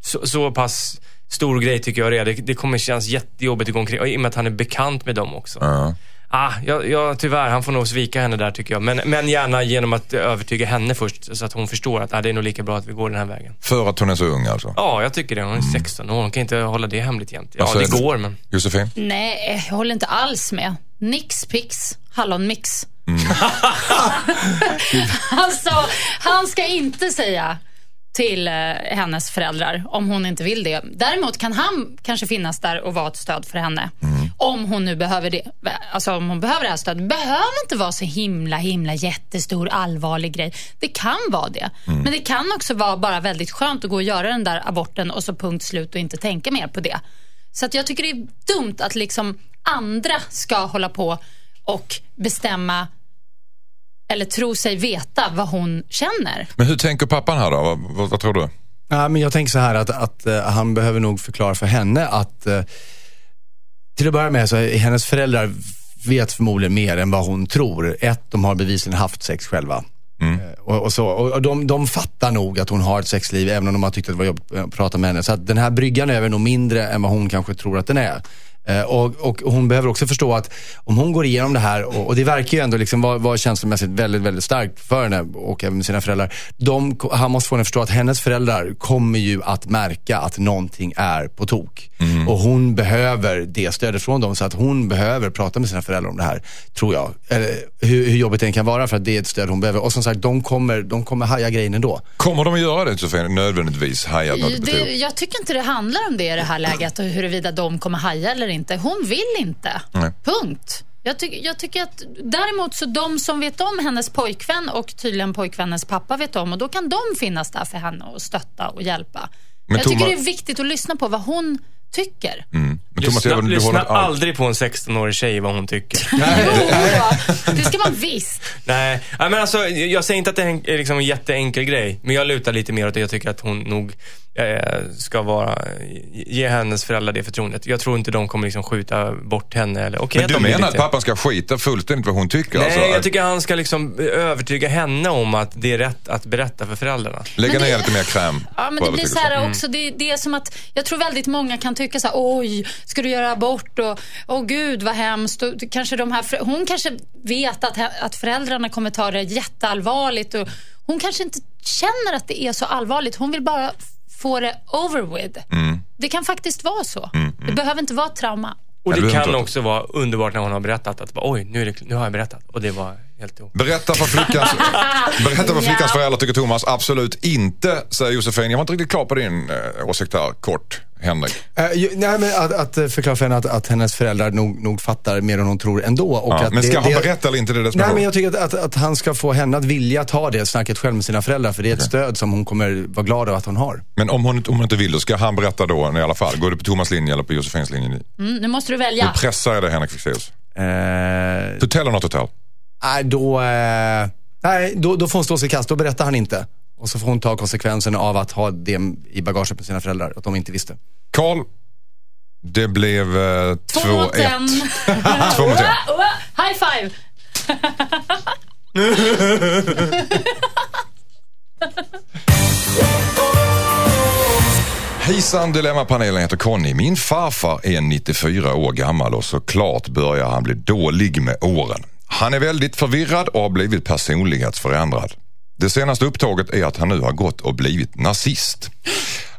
så, så pass stor grej tycker jag det är. Det, det kommer kännas jättejobbigt att gå omkring, och i och med att han är bekant med dem också. Ja. Ah, ja, ja, tyvärr, han får nog svika henne där tycker jag. Men, men gärna genom att övertyga henne först, så att hon förstår att ah, det är nog lika bra att vi går den här vägen. För att hon är så ung alltså. Ja, jag tycker det. Hon är 16 år, hon kan inte hålla det hemligt jämt. Ja, Alltså, det går, men... Josefin? Nej, jag håller inte alls med. Nix pix, hallonmix. alltså, han ska inte säga till eh, hennes föräldrar om hon inte vill det. Däremot kan han kanske finnas där och vara ett stöd för henne. Om hon nu behöver det. Alltså om hon behöver det här stödet. behöver inte vara så himla, himla jättestor allvarlig grej. Det kan vara det. Men det kan också vara bara väldigt skönt att gå och göra den där aborten och så punkt slut och inte tänka mer på det. Så att jag tycker det är dumt att liksom andra ska hålla på och bestämma eller tro sig veta vad hon känner. Men hur tänker pappan här då? Vad, vad, vad tror du? Ja, men jag tänker så här att, att eh, han behöver nog förklara för henne att eh, till att börja med så är hennes föräldrar vet förmodligen mer än vad hon tror. Ett, de har bevisligen haft sex själva. Eh, Och, och, så, och de, de fattar nog att hon har ett sexliv även om de har tyckt att det var jobbigt att prata med henne. Så att den här bryggan är nog mindre än vad hon kanske tror att den är. Eh, Och, och hon behöver också förstå att om hon går igenom det här och, och det verkar ju ändå liksom vara, vara känslomässigt väldigt, väldigt starkt för henne och även med sina föräldrar. De, han måste få henne att förstå att hennes föräldrar kommer ju att märka att någonting är på tok. Och hon behöver det stödet från dem så att hon behöver prata med sina föräldrar om det här, tror jag. Eller, hur, hur jobbigt det än kan vara för att det är ett stöd hon behöver. Och som sagt, de kommer, de kommer haja grejen ändå. Kommer de att göra det Josefin? Nödvändigtvis haja något Det, jag tycker inte det handlar om det i det här läget och huruvida de kommer haja eller inte. Hon vill inte. Nej. Punkt. Jag, tycker- jag tycker att däremot så de som vet om hennes pojkvän och tydligen pojkvännens pappa vet om och då kan de finnas där för henne och stötta och hjälpa. Men jag tycker Thomas- det är viktigt att lyssna på vad hon tycker. Men Thomas, Lyssna, du lyssna aldrig på en 16-årig tjej vad hon tycker. Jo, det ska man visst. Nej, Nej, men alltså, jag säger inte att det är liksom en jätteenkel grej. Men jag lutar lite mer åt det. Jag tycker att hon nog eh, ska vara, ge hennes föräldrar det förtroendet. Jag tror inte de kommer liksom skjuta bort henne. Eller, okay, Men att du menar att pappan ska skita fullständigt vad hon tycker? Nej, alltså, jag tycker han ska liksom övertyga henne om att det är rätt att berätta för föräldrarna. Lägga ner lite mer kräm Ja, men det blir så här också, det, det är som att, jag tror väldigt många kan tycka så här, oj, ska du göra abort och, åh gud vad hemskt. Och kanske de här, hon kanske vet att, att föräldrarna kommer ta det jätteallvarligt och hon kanske inte känner att det är så allvarligt. Hon vill bara få det over with. Mm. Det kan faktiskt vara så. Det behöver inte vara ett trauma. Och det kan också vara underbart när hon har berättat att oj, nu, är det, nu har jag berättat. Och det var helt o... Berätta för flickans, berätta för flickans Ja. föräldrar tycker Thomas. Absolut inte, säger Josefin. Jag var inte riktigt klar på din eh, åsikt här. Kort, Henrik. Ju- nej, men att, att förklara för henne att, att hennes föräldrar nog, nog fattar mer än hon tror ändå. Och Ja, att men ska det, han det, berätta eller inte? Det är det Nej, men jag tycker att, att, att han ska få henne att vilja ta det snacket själv med sina föräldrar. För det är ett stöd som hon kommer vara glad över att hon har. Men om hon, om hon inte vill, då ska han berätta då i alla fall. Går du på Thomas linje eller på Josefins linje? Mm, nu måste du Nu välja. pressar jag dig Henrik Fexeus. Eh, Tutell eller not tutell? nej, då, eh, nej då, då får hon stå sig kast. Då berättar han inte. Och så får hon ta konsekvenserna av att ha det i bagaget med sina föräldrar. Att de inte visste. Karl, det blev eh, 2-1. Två mot en. Två mot en. High five! Hejsan Dilemmapanelen heter Conny. Min farfar är 94 år gammal och såklart börjar han bli dålig med åren. Han är väldigt förvirrad och har blivit personlighetsförändrad. Det senaste upptaget är att han nu har gått och blivit nazist.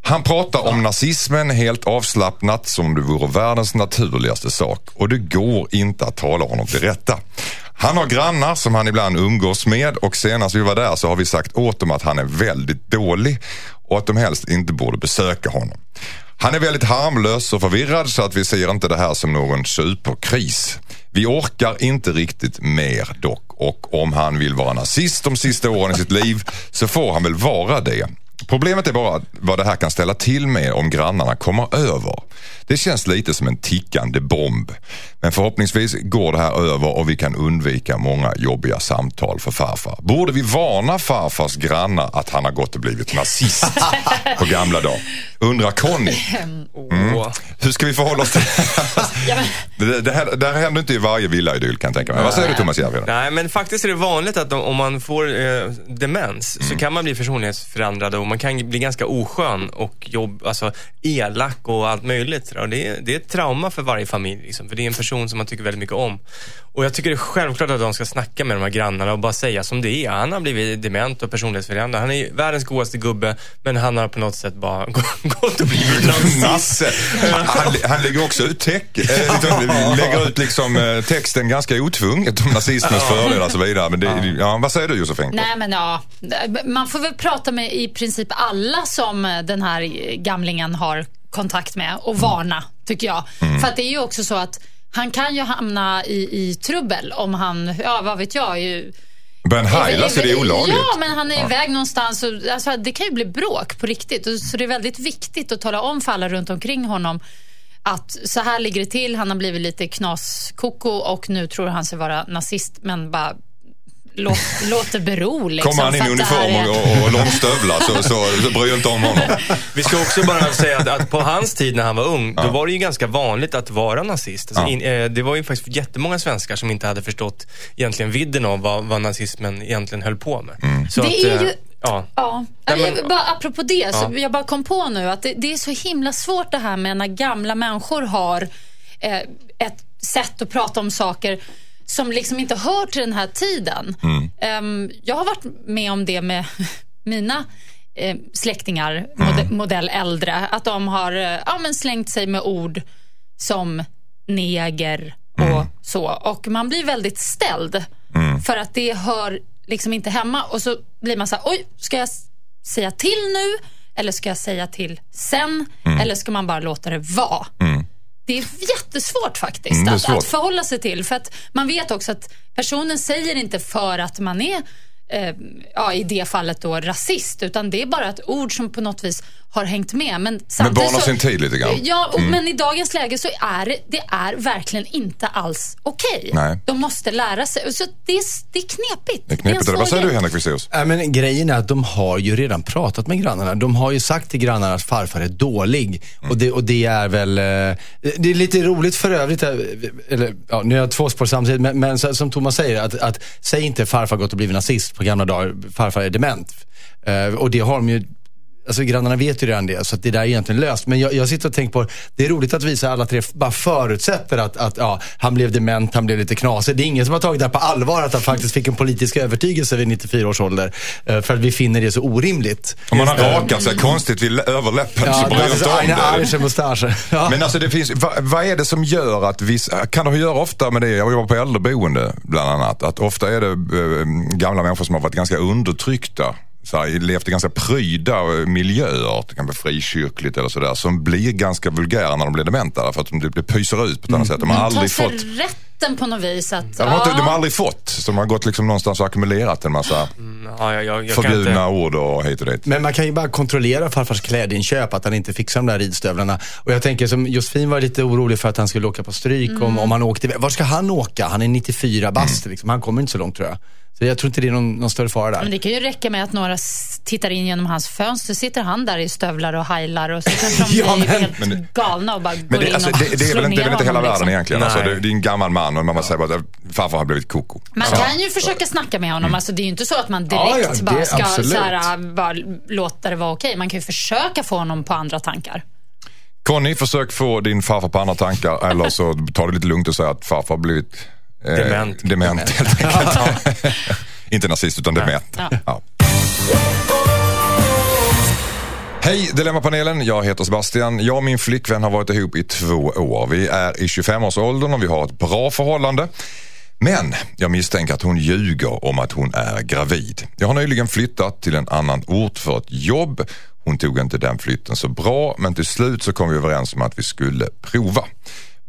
Han pratar om nazismen helt avslappnat som om det vore världens naturligaste sak och det går inte att tala honom till rätta. Han har grannar som han ibland umgås med och senast vi var där så har vi sagt åt dem att han är väldigt dålig och att de helst inte borde besöka honom. Han är väldigt harmlös och förvirrad så att vi ser inte det här som någon superkris. Vi orkar inte riktigt mer dock och om han vill vara nazist de sista åren i sitt liv så får han väl vara det. Problemet är bara vad det här kan ställa till med om grannarna kommer över. Det känns lite som en tickande bomb. Men förhoppningsvis går det här över och vi kan undvika många jobbiga samtal för farfar. Borde vi varna farfars grannar att han har gått och blivit nazist på gamla dagar? Undrar Conny. Mm. Hur ska vi förhålla oss till det? Det här, det här händer inte i varje villaidyll kan jag tänka mig. Vad säger du Thomas Järvheden? Nej, men faktiskt är det vanligt att om- man får eh, demens Mm. så kan man bli personlighetsförändrad och man kan bli ganska oskön och jobb, alltså, elak och allt möjligt. Och det, är, det är ett trauma för varje familj, liksom, för det är en person som man tycker väldigt mycket om. Och jag tycker det är självklart att de ska snacka med de här grannarna och bara säga som det är. Han har blivit dement och personlighetsförändrad. Han är världens godaste gubbe, men han har på något sätt bara gått och blivit nazist. Han, han, han lägger också ut, teck, liksom, lägger ut liksom, eh, texten ganska otvunget om nazismens fördelar och så vidare. Men det, ja, vad säger du Josefin? nej men ja, man får väl prata med i princip alla som eh, den här gamlingen har kontakt med och varna, tycker jag. För att det är ju också så att han kan ju hamna i, i trubbel om han, ja vad vet jag, ju, Börjar han heila så det är olagligt? Ja, men han är iväg någonstans. Och, alltså, det kan ju bli bråk på riktigt. Så det är väldigt viktigt att tala om för alla runt omkring honom att så här ligger det till. Han har blivit lite knaskoko och nu tror han sig vara nazist. Men bara låt, låt det bero. Liksom, Kommer han in i uniform är- och, och, och långstövlar så, så, så bryr inte om honom. Vi ska också bara säga att, att på hans tid när han var ung, då var det ju ganska vanligt att vara nazist. Alltså Ja. in, eh, det var ju faktiskt jättemånga svenskar som inte hade förstått egentligen vidden av vad, vad nazismen egentligen höll på med. Så Det att, är eh, ju- Ja. Ja, Nej, men- jag- bara apropå det, så Ja. jag bara kom på nu att det, det är så himla svårt det här med när gamla människor har eh, ett sätt att prata om saker som liksom inte hör till den här tiden. Ehm, jag har varit med om det med mina eh, släktingar, mode, modell äldre, att de har eh, ja, men slängt sig med ord som neger och så. Och man blir väldigt ställd för att det hör liksom inte hemma. Och så blir man så här, oj, ska jag säga till nu? Eller ska jag säga till sen? Eller ska man bara låta det vara? Det är jättesvårt faktiskt Mm, att, att förhålla sig till. För att man vet också att personen säger inte för att man är eh, ja, i det fallet då rasist, utan det är bara ett ord som på något vis har hängt med. Men samtidigt barn sin tid lite grann. Mm. Ja, och, men i dagens läge så är det, det är verkligen inte alls okej. Nej. De måste lära sig. Så det, är, det är knepigt. Det är knepigt. en Vad svår säger du. Henrik Fexeus? Ja, men grejen är att de har ju redan pratat med grannarna. De har ju sagt till grannarna att farfar är dålig. Och, det, och det är väl, eh, det är lite roligt för övrigt, eh, eller ja, nu är jag två spår samtidigt, men, men som Thomas säger, att, att säg inte farfar gått och blivit nazist på gamla dagar, farfar är dement. Eh, och det har de ju Alltså grannarna vet ju redan det, så att det där är egentligen löst. Men jag, jag sitter och tänker på, det är roligt att visa alla tre bara förutsätter att, att ja, han blev dement, han blev lite knasig. Det är ingen som har tagit det här på allvar, att han faktiskt fick en politisk övertygelse vid 94 års ålder. eh, För att vi finner det så orimligt. Om man har rakat sig konstigt vid överläppen så bryr jag inte om det. Ja. Men alltså det finns, vad, vad är det som gör att vissa, kan det göra ofta med det, jag jobbar på äldreboende bland annat, att ofta är det eh, gamla människor som har varit ganska undertryckta, så här, levt i ganska pryda miljöer, det kan vara frikyrkligt eller sådär, som blir ganska vulgära när de blir dementa därför att de, det pyser ut på ett annat sätt. De har Ta aldrig fått rätten på något vis. Att, Ja, de, har inte, de har aldrig fått, så de har gått liksom någonstans och ackumulerat en massa Ja, jag, jag, förbjudna inte... ord och hit och dit. Men man kan ju bara kontrollera farfars klädinköp, att han inte fixar de där ridstövlarna. Och jag tänker som Josefin var lite orolig för att han skulle åka på stryk om, om han åkte. Var ska han åka? Han är 94 bast, liksom. han kommer inte så långt tror jag. Så jag tror inte det är någon, någon större fara där. Men det kan ju räcka med att några tittar in genom hans fönster. sitter han där i stövlar och heilar och så kanske de Ja, men- helt Men- galna och bara Men går det, in alltså, och det, det, är slår väl inte, det är väl inte hela världen liksom. egentligen. Alltså, det, det är en gammal man och man säger bara att farfar har blivit koko. Man Ja. kan ju försöka snacka med honom. Alltså, det är ju inte så att man Ja, direkt ja, det- bara ska absolut. så här, bara låta det vara okej. Man kan ju försöka få honom på andra tankar. Conny, försök få din farfar på andra tankar eller så ta det lite lugnt och säga att farfar har blivit eh, Dement. dement helt enkelt. inte nazist utan dement. Ja. Hej Dilemmapanelen, jag heter Sebastian. Jag och min flickvän har varit ihop i två år. Vi är i 25-årsåldern och vi har ett bra förhållande. Men jag misstänker att hon ljuger om att hon är gravid. Jag har nyligen flyttat till en annan ort för ett jobb. Hon tog inte den flytten så bra men till slut så kom vi överens om att vi skulle prova.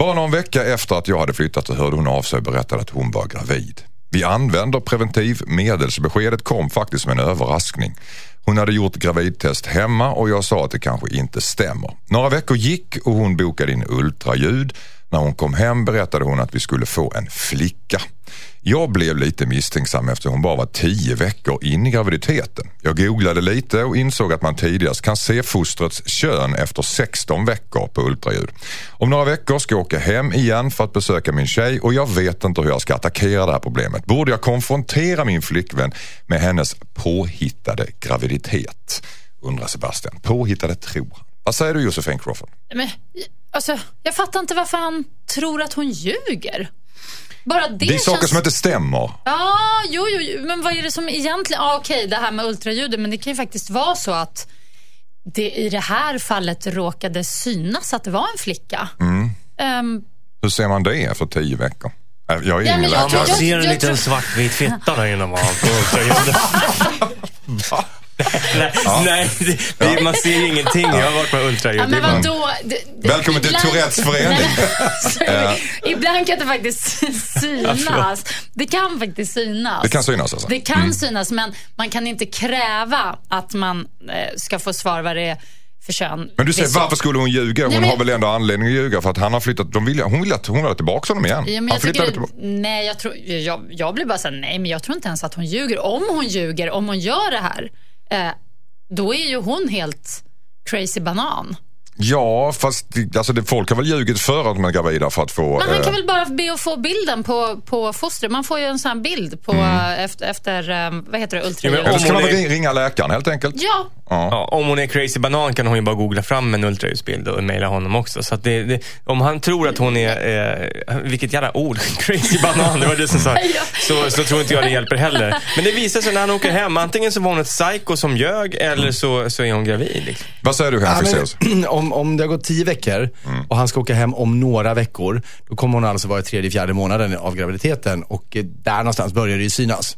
Bara någon vecka efter att jag hade flyttat så hörde hon av sig och berättade att hon var gravid. Vi använder preventivmedel så beskedet kom faktiskt som en överraskning. Hon hade gjort gravidtest hemma och jag sa att det kanske inte stämmer. Några veckor gick och hon bokade in ultraljud. När hon kom hem berättade hon att vi skulle få en flicka. Jag blev lite misstänksam efter hon bara var tio veckor in i graviditeten. Jag googlade lite och insåg att man tidigast kan se fostrets kön efter 16 veckor på ultraljud. Om några veckor ska jag åka hem igen för att besöka min tjej och jag vet inte hur jag ska attackera det här problemet. Borde jag konfrontera min flickvän med hennes påhittade graviditet? Undrar Sebastian. Påhittade tror han. Vad säger du Josefin Crawford? Men, alltså, jag fattar inte varför han tror att hon ljuger. Bara det, Det är saker känns... som inte stämmer. Ja, jo, jo, jo, men vad är det som egentligen... Ja, okej, det här med ultraljudet, men det kan ju faktiskt vara så att det i det här fallet råkade synas att det var en flicka. Mm. Ehm, Hur ser man det efter tio veckor? Äh, Jag är Ja, ingen men jag läkare. tror- Man ser en liten svartvit fitta där inne Nej, nej det, det, man ser ju ingenting. Jag har varit på ultraljud. ja, men vadå? Det- Välkommen till ibland- Tourettes förening. Nej, Ibland kan det faktiskt synas. Det kan faktiskt synas. Det kan synas alltså? Det kan synas, men man kan inte kräva att man eh, ska få svar vad det är för kön. Men du säger varför skulle hon ljuga? Hon Nej, men- har väl ändå anledning att ljuga för att han har flyttat. De vill, hon vill att hon vill ha tillbaka honom igen. Ja, men han jag, tycker, flyttade tillbaka. nej, jag, tror, jag, jag blir bara så här, nej, men jag tror inte ens att hon ljuger. Om hon ljuger, om hon gör det här, eh, då är ju hon helt crazy banan. Ja, fast alltså, det, folk har väl ljugit för att de är gravida för att få... Men han eh, kan väl bara be att få bilden på, på fostret. Man får ju en sån här bild på, efter, efter, eh, vad heter det, ultraljud. Ja, Eller så kan man väl ringa läkaren helt enkelt. Ja, Ja, om hon är crazy banan kan hon ju bara googla fram en ultraljudsbild och mejla honom också. Så att det, det, om han tror att hon är, eh, vilket jävla ord, crazy banan, det var du som sa. Ja. Så, så tror inte jag det hjälper heller. Men det visar sig när han åker hem, antingen så var hon ett psycho som ljög eller så, så är hon gravid. Liksom. Vad säger du Ja, Henrik men, Fexeus? om, om det har gått tio veckor och han ska åka hem om några veckor, då kommer hon alltså vara i tredje, fjärde månaden av graviditeten och eh, där någonstans börjar det ju synas.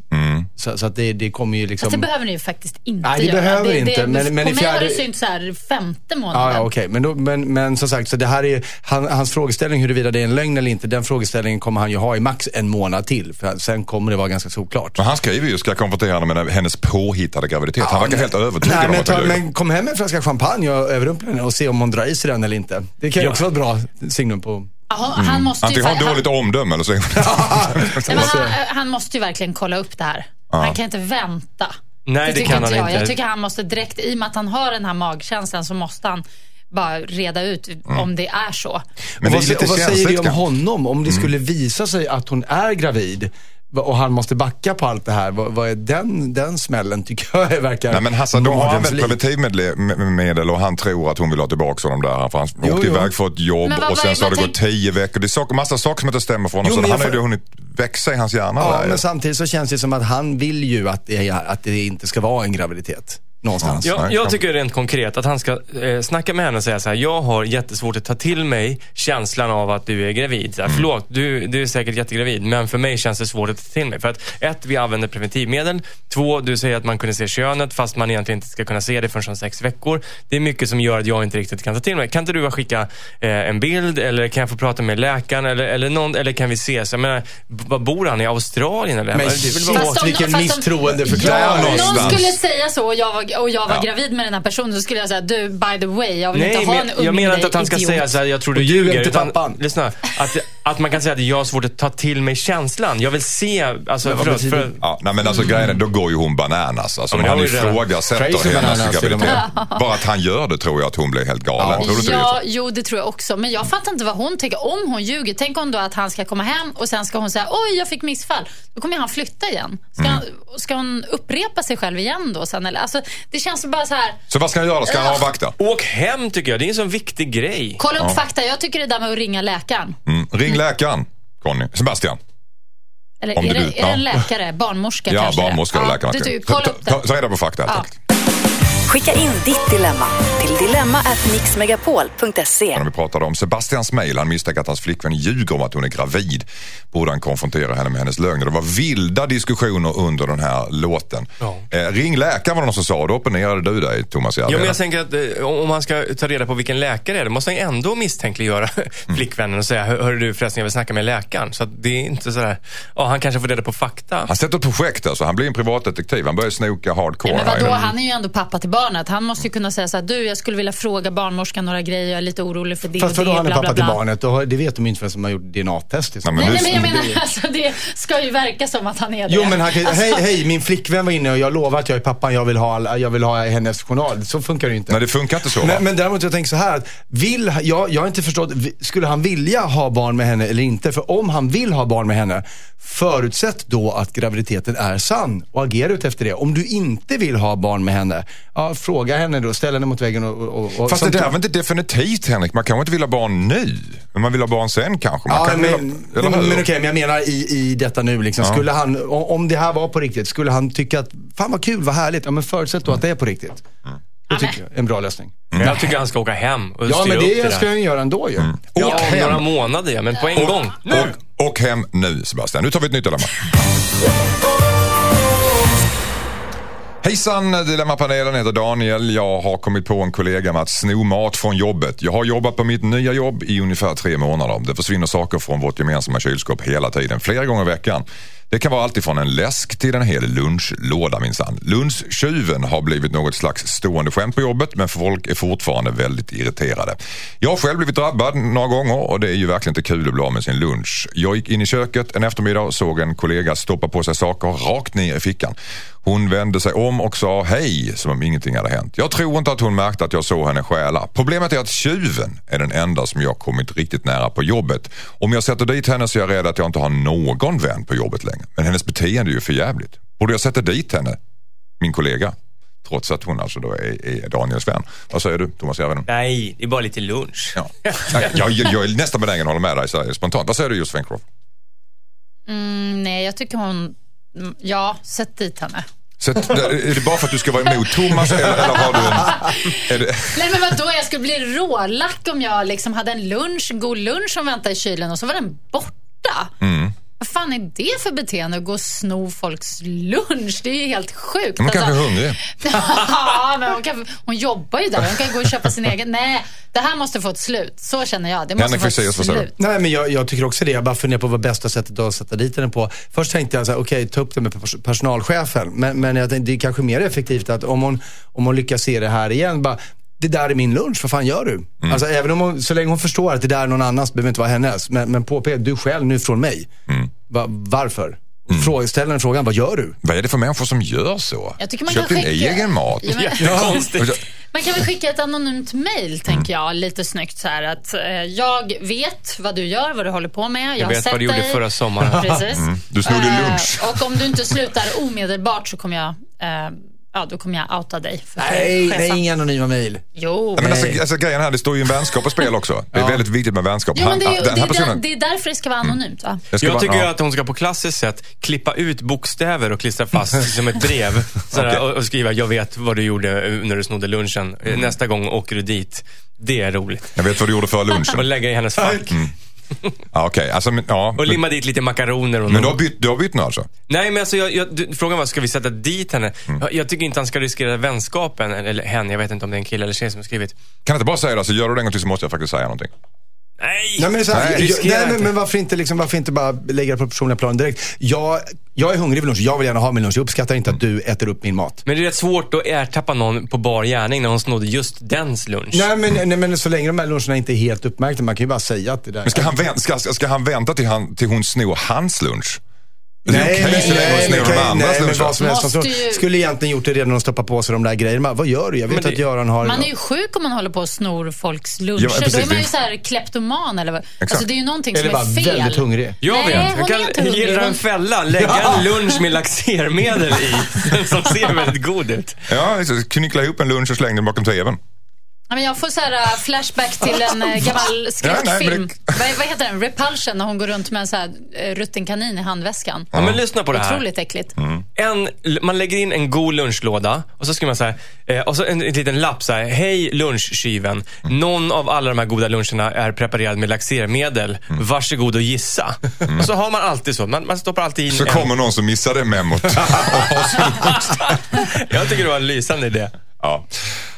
Så, så att det, det kommer ju liksom... Fast det behöver ni ju faktiskt inte Nej, det göra. behöver inte, men- men på i mig har fjärde- det synts så här femte månaden. Ja, ja okej. Men, då- men, men som sagt, så det här är, han, hans frågeställning huruvida det är en lögn eller inte, den frågeställningen kommer han ju ha i max en månad till. För sen kommer det vara ganska solklart. Men han skriver ju, ska jag konfrontera henne med hennes påhittade graviditet. han verkar helt övertygad Nej, om men, att det ta, men kom hem med en flaska champagne och överrumpla henne och se om hon drar i sig den eller inte. Det kan ju Ja. också vara ett bra signum på... Han, måste ju, Antingen har han dåligt omdöme eller så är Nej, men han, han måste ju verkligen kolla upp det här. Han kan inte vänta. Nej, det tycker kan inte han jag. inte. Jag tycker han måste direkt, i och med att han har den här magkänslan så måste han bara reda ut om det är så. Men och det är vad, lite och vad säger det om honom? Om det skulle visa sig att hon är gravid och han måste backa på allt det här. Vad, vad är den, den smällen tycker jag verkar Nej men Hassan, de har använt preventivmedel och han tror att hon vill ha tillbaka honom där. För han Jo, åkte jo. iväg för ett jobb vad- och sen vad- så har det gått tio veckor. Det är saker, massa saker som inte stämmer för honom. Jo, så han har ju hunnit växa i hans hjärna Ja, där. men samtidigt så känns det som att han vill ju att det, att det inte ska vara en graviditet. Någonstans. Jag, jag tycker rent konkret att han ska eh, snacka med henne och säga så här, jag har jättesvårt att ta till mig känslan av att du är gravid. Så här, Förlåt, du, du är säkert jättegravid, men för mig känns det svårt att ta till mig. För att ett, vi använder preventivmedel. Två, du säger att man kunde se könet fast man egentligen inte ska kunna se det förrän om sex veckor. Det är mycket som gör att jag inte riktigt kan ta till mig. Kan inte du bara skicka eh, en bild eller kan jag få prata med läkaren eller, eller, någon, eller kan vi ses? Jag menar, bor han i Australien eller? Men det är väl bara- Fast shit, om- vilken misstroendeförklaring. Ja, någon skulle säga så och jag var, och jag var Ja. gravid med den här personen så skulle jag säga, du by the way, jag vill Nej, inte ha en unge jag menar inte att han ska idiot. säga så här, jag tror du ljuger. inte Utan, pappan. lyssna, att, att man kan säga att jag har svårt att ta till mig känslan. Jag vill se, alltså, Men betyder- för, Ja, nej, men alltså grejen är, då går ju hon bananas. Alltså, Ja, men om han ifrågasätter hennes graviditet. Bara att han gör det tror jag att hon blir helt galen. Ja. Tror du inte det? Ja, jo det tror jag också. Men jag fattar inte vad hon tycker. Om hon ljuger, tänk om då att han ska komma hem och sen ska hon säga oj jag fick missfall. Då kommer han flytta igen. Ska, Mm. han, ska hon upprepa sig själv igen då sen? Eller? Alltså, det känns bara så här. Så vad ska han göra? Ska han avvakta? åk hem tycker jag. Det är en sån viktig grej. Kolla upp fakta. Jag tycker det där med att ringa läkaren. Mm. Ring läkaren, Conny. Sebastian. Eller Om är det du- är det en ja. läkare? Barnmorska Ja, kanske? det är. barnmorska och Ja, läkaren. du, Ta, kolla ta, upp det. ta, ta reda på fakta helt Ja. enkelt. Skicka in ditt dilemma till dilemma@mixmegapol.se. När vi pratade om Sebastians mejl, han misstänker att hans flickvän ljuger om att hon är gravid. Borde han konfrontera henne med hennes lögner? Det var vilda diskussioner under den här låten. Ja. Eh, ring läkaren var det någon som sa, då opponerade du dig Thomas Ja, men jag tänker att eh, om man ska ta reda på vilken läkare det är, då måste han ändå misstänkliggöra Mm. flickvännen och säga, "Hör- du förresten, jag vill snacka med läkaren. Så att det är inte sådär, ja han kanske får reda på fakta. Han sätter ett projekt alltså, han blir en privatdetektiv. Han börjar snoka hardcore Nej, men vadå, han är ju ändå pappa till barnet. Han måste ju kunna säga så här, du jag skulle vilja fråga barnmorskan några grejer, jag är lite orolig för det Fast och det, då han är bla, bla, pappa till barnet, då, det vet de inte förrän som har gjort DNA-test. Liksom. Nej, men nej, men jag menar, alltså, det ska ju verka som att han är det. Jo men han kan, alltså, hej, hej, min flickvän var inne och jag lovar att jag är pappan, jag vill ha, jag vill ha hennes journal. Så funkar det ju inte. Nej, det funkar inte så. Men, men däremot jag tänker så här, att vill, jag, jag har inte förstått, skulle han vilja ha barn med henne eller inte? För om han vill ha barn med henne, förutsätt då att graviditeten är sann och agera ut efter det. Om du inte vill ha barn med henne, ja, fråga henne då, ställ henne mot väggen och... och, och Fast det där var inte definitivt Henrik. Man kanske inte vill ha barn nu. Men man vill ha barn sen kanske. Man Ja, kan men, vilja, eller men, men okej, men jag menar i, i detta nu liksom. Skulle han, om det här var på riktigt, skulle han tycka att, fan vad kul, vad härligt. Ja men förutsätt då att det är på riktigt. Det tycker jag är en bra lösning. Jag tycker han ska åka hem och Ja men det det ska han göra ändå ju. Ja, Åk om hem. några månader ja, men på en gång. Nu! Och, och hem nu Sebastian. Nu tar vi ett nytt dilemma. Hejsan, Dilemmapanelen heter Daniel. Jag har kommit på en kollega med att sno mat från jobbet. Jag har jobbat på mitt nya jobb i ungefär tre månader. Det försvinner saker från vårt gemensamma kylskåp hela tiden, flera gånger i veckan. Det kan vara allt ifrån en läsk till en hel lunchlåda minsann. Lunchtjuven har blivit något slags stående skämt på jobbet men folk är fortfarande väldigt irriterade. Jag har själv blivit drabbad några gånger och det är ju verkligen inte kul att bli av med sin lunch. Jag gick in i köket en eftermiddag och såg en kollega stoppa på sig saker rakt ner i fickan. Hon vände sig om och sa hej som om ingenting hade hänt. Jag tror inte att hon märkte att jag såg henne stjäla. Problemet är att tjuven är den enda som jag kommit riktigt nära på jobbet. Om jag sätter dit henne så är jag rädd att jag inte har någon vän på jobbet längre. Men hennes beteende är ju för jävligt. Borde jag sätta dit henne, min kollega? Trots att hon alltså då är, är Daniels vän. Vad säger du Thomas Järvheden? Nej, det är bara lite lunch. Ja. Jag, jag, jag är nästan benägen att hålla med dig så här spontant. Vad säger du Josefin Crafoord? Mm, nej, jag tycker hon... Ja, sätt dit henne. Så är det bara för att du ska vara emot Thomas eller, eller har du en... Det, Nej men vadå, jag skulle bli rålack om jag liksom hade en lunch, en god lunch som väntade i kylen och så var den borta. Mm. Vad fan är det för beteende att gå och sno folks lunch? Det är ju helt sjukt. man kanske är Alltså- hungrig. ja, men hon, kan, hon jobbar ju där. Hon kan gå och köpa sin egen. Nej, det här måste få ett slut. Så känner jag. Det måste Henrik få ett du? slut. Nej men jag, jag tycker också det. Jag bara funderar på vad bästa sättet att sätta dit henne på. Först tänkte jag så här, okej ta upp det med pers- personalchefen. Men, men jag tänkte det är kanske mer effektivt att om hon, om hon lyckas se det här igen, bara det där är min lunch, vad fan gör du? Mm. Alltså även om hon, så länge hon förstår att det där är någon annans, behöver inte vara hennes. Men, men påpeka, du själv nu från mig. Mm. Va, varför? Fråga, ställ den frågan, vad gör du? Vad är det för människor som gör så? Jag tycker man Köp kan din skicka- egen mat. Ja, men- Jättekonstigt. Man kan väl skicka ett anonymt mail, Mm. tänker jag, lite snyggt så här att eh, jag vet vad du gör, vad du håller på med. Jag, Jag har vet sett vad du gjorde dig. förra sommaren. Precis. Du snodde Eh, lunch. och om du inte slutar omedelbart så kommer jag, eh, ja då kommer jag outa dig. För Nej, chefen. nej, inga anonyma mail. Jo. Men alltså, Nej. alltså, grejen här, det står ju en vänskap på spel också. Det är väldigt viktigt med vänskap. Jo, men det, är, ju- det, är personen, det är därför det ska vara anonymt, va? ska Jag vara- tycker ja. att hon ska på klassiskt sätt klippa ut bokstäver och klistra fast som ett brev. Sådär, Okej. och, och skriva, jag vet vad du gjorde eh, när du snodde lunchen. Eh, Nästa gång åker du dit. Det är roligt. Jag vet vad du gjorde för Och lunchen. lägga i hennes fack. Ja, Okej, alltså, men- ja. Och limma dit lite makaroner. Och Men du har bytt, du har bytt nu alltså? Nej, men alltså, jag, jag, du, frågan var, ska vi sätta dit henne? Mm. Jag, jag tycker inte han ska riskera vänskapen, eller hen, jag vet inte om det är en kille eller tjej som har skrivit. Kan jag inte bara säga det? Alltså, gör du det en gång till så måste jag faktiskt säga någonting. Nej! Nej men, så här, Nej, jag, nej, men, men varför, inte, liksom, varför inte bara lägga det på personliga plan direkt? Jag, jag är hungrig vid lunch, jag vill gärna ha min lunch. Jag uppskattar inte att du äter upp min mat. Men det är rätt svårt att ertappa någon på bar gärning när hon snodde just dens lunch. Nej men, nej men så länge de här luncherna inte är helt uppmärkta, man kan ju bara säga att det där Men ska han, vänta, ska, ska han vänta till, han, till hon snor hans lunch? Det är Nej, okej men, så länge hon nej, nej, nej, men vad som helst. Alltså, ju- Skulle egentligen gjort det redan när de stoppar på sig de där grejerna. Vad gör du? Jag vet Men det- att Göran har... Man är ju sjuk om man håller på och snor folks luncher. Ja, precis. Då är man ju så här kleptoman eller vad. Alltså det är ju någonting Eller som bara är fel. väldigt hungrig. Jag Nej, vet. hon Jag kan dig en fälla. Lägga en lunch med laxermedel i. Som ser väldigt god ut. Ja, knyckla ihop en lunch och släng den bakom tvn. Ja, men jag får så här uh, flashback till en uh, gammal Ja, nej, skräckfilm. men det- vad, vad heter den? Repulsion när hon går runt med en så här eh, rutten kanin i handväskan. Ja, men lyssna på det här. Otroligt äckligt. En, man lägger in en god lunchlåda och så skriver man så här, eh, och så en, en liten lapp så här, hej lunchkyven. Någon av alla de här goda luncherna är preparerad med laxermedel. Varsågod och gissa. Och så har man alltid så. Man, man stoppar alltid in Så en. kommer någon som missar det memot. Jag tycker det var en lysande idé. ja.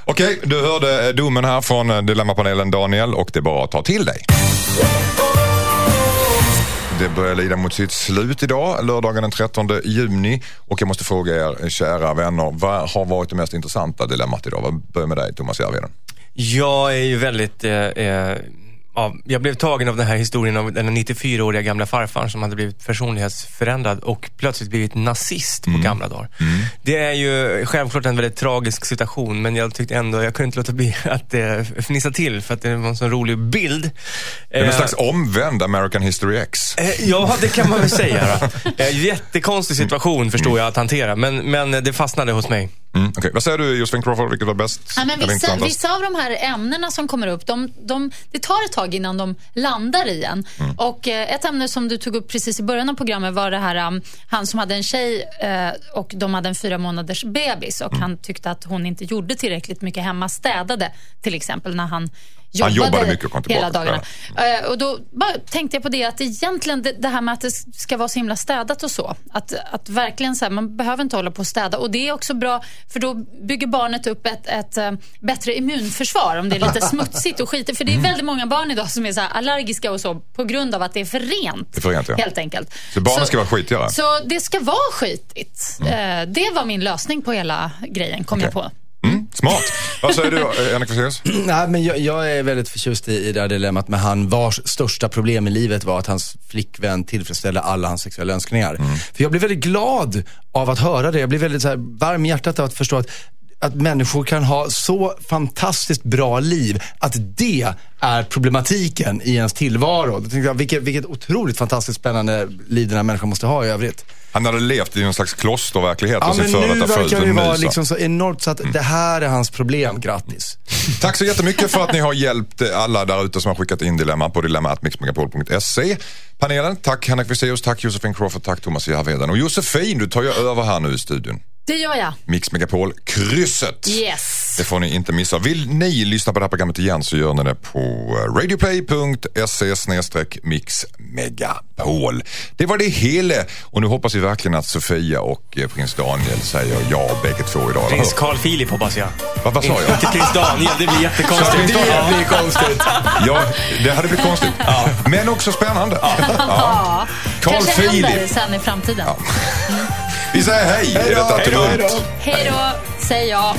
Okej, du hörde eh, domen här från eh, Dilemmapanelen Daniel och det är bara att ta till dig. Det börjar lida mot sitt slut idag, lördagen den 13 juni. Och jag måste fråga er eh, kära vänner, vad har varit det mest intressanta dilemmat idag? Vad börjar med dig Thomas Järvheden? Jag är ju väldigt... Eh, eh, ja, jag blev tagen av den här historien om den 94-åriga gamla farfaren som hade blivit personlighetsförändrad och plötsligt blivit nazist på gamla dagar. Det är ju självklart en väldigt tragisk situation men jag tyckte ändå, jag kunde inte låta bli att eh, fnissa till för att det var en så rolig bild. Det är en Eh, slags omvänd American History X. Eh, Ja, det kan man väl säga. Eh, Jättekonstig situation förstår jag att hantera, men, men det fastnade hos mig. Mm, okej. Vad säger du Josefin Crawford, vilket var bäst? Ja, men vissa, vissa av de här ämnena som kommer upp, de, de, det tar ett tag innan de landar i en. Och eh, Ett ämne som du tog upp precis i början av programmet var det här, um, han som hade en tjej eh, och de hade en fyra månaders bebis och han tyckte att hon inte gjorde tillräckligt mycket hemma, städade till exempel när han jobbade, jobbade mycket och kom hela tillbaka. dagarna. Eh, och då tänkte jag på det att egentligen det, det här med att det ska vara så himla städat och så. Att, att verkligen så här, man behöver inte hålla på och städa. Och det är också bra för då bygger barnet upp ett, ett eh, bättre immunförsvar om det är lite smutsigt och skitigt. För det är väldigt många barn idag som är så allergiska och så på grund av att det är för rent. Det är för rent, ja. Helt enkelt. Så barnen ska vara skitigare? Så det ska vara skitigt. Eh, det var min lösning på hela grejen, kom jag Okej. på. Mm, smart. Vad säger du eh, Henrik Fexeus? Nej, men jag, jag är väldigt förtjust i, i det här dilemmat med han vars största problem i livet var att hans flickvän tillfredsställde alla hans sexuella önskningar. För jag blir väldigt glad av att höra det. Jag blir väldigt så här, varm i hjärtat av att förstå att att människor kan ha så fantastiskt bra liv, att det är problematiken i ens tillvaro. Då jag, vilket, vilket otroligt fantastiskt spännande liv den här människan måste ha i övrigt. Han hade levt i någon slags klosterverklighet Ja, och sin före nu detta fru verkar det vara mysa. liksom så enormt så att det här är hans problem. Grattis. Tack så jättemycket för att ni har hjälpt alla där ute som har skickat in dilemma på dilemma.mixmegapol.se. Panelen, tack Henrik Fexeus, tack Josefin Crawford, tack Thomas Järvheden. Och Josefin, du tar ju över här nu i studion. Det gör jag. Mix Megapol, krysset. Yes. Det får ni inte missa. Vill ni lyssna på det här programmet igen så gör ni det på radioplay.se mixmegapol. Det var det hela och nu hoppas vi verkligen att Sofia och eh, prins Daniel säger ja bägge två idag. Prins? Carl Philip hoppas jag. Vad, vad sa jag? Inte prins Daniel, det blir jättekonstigt. Det blir konstigt. Ja, det hade blivit konstigt. Men också spännande. Ja. Carl Kanske händer Philip. sen i framtiden. Vi säger hej i detta Hej då, hej tumult. då. Hej då, säger jag.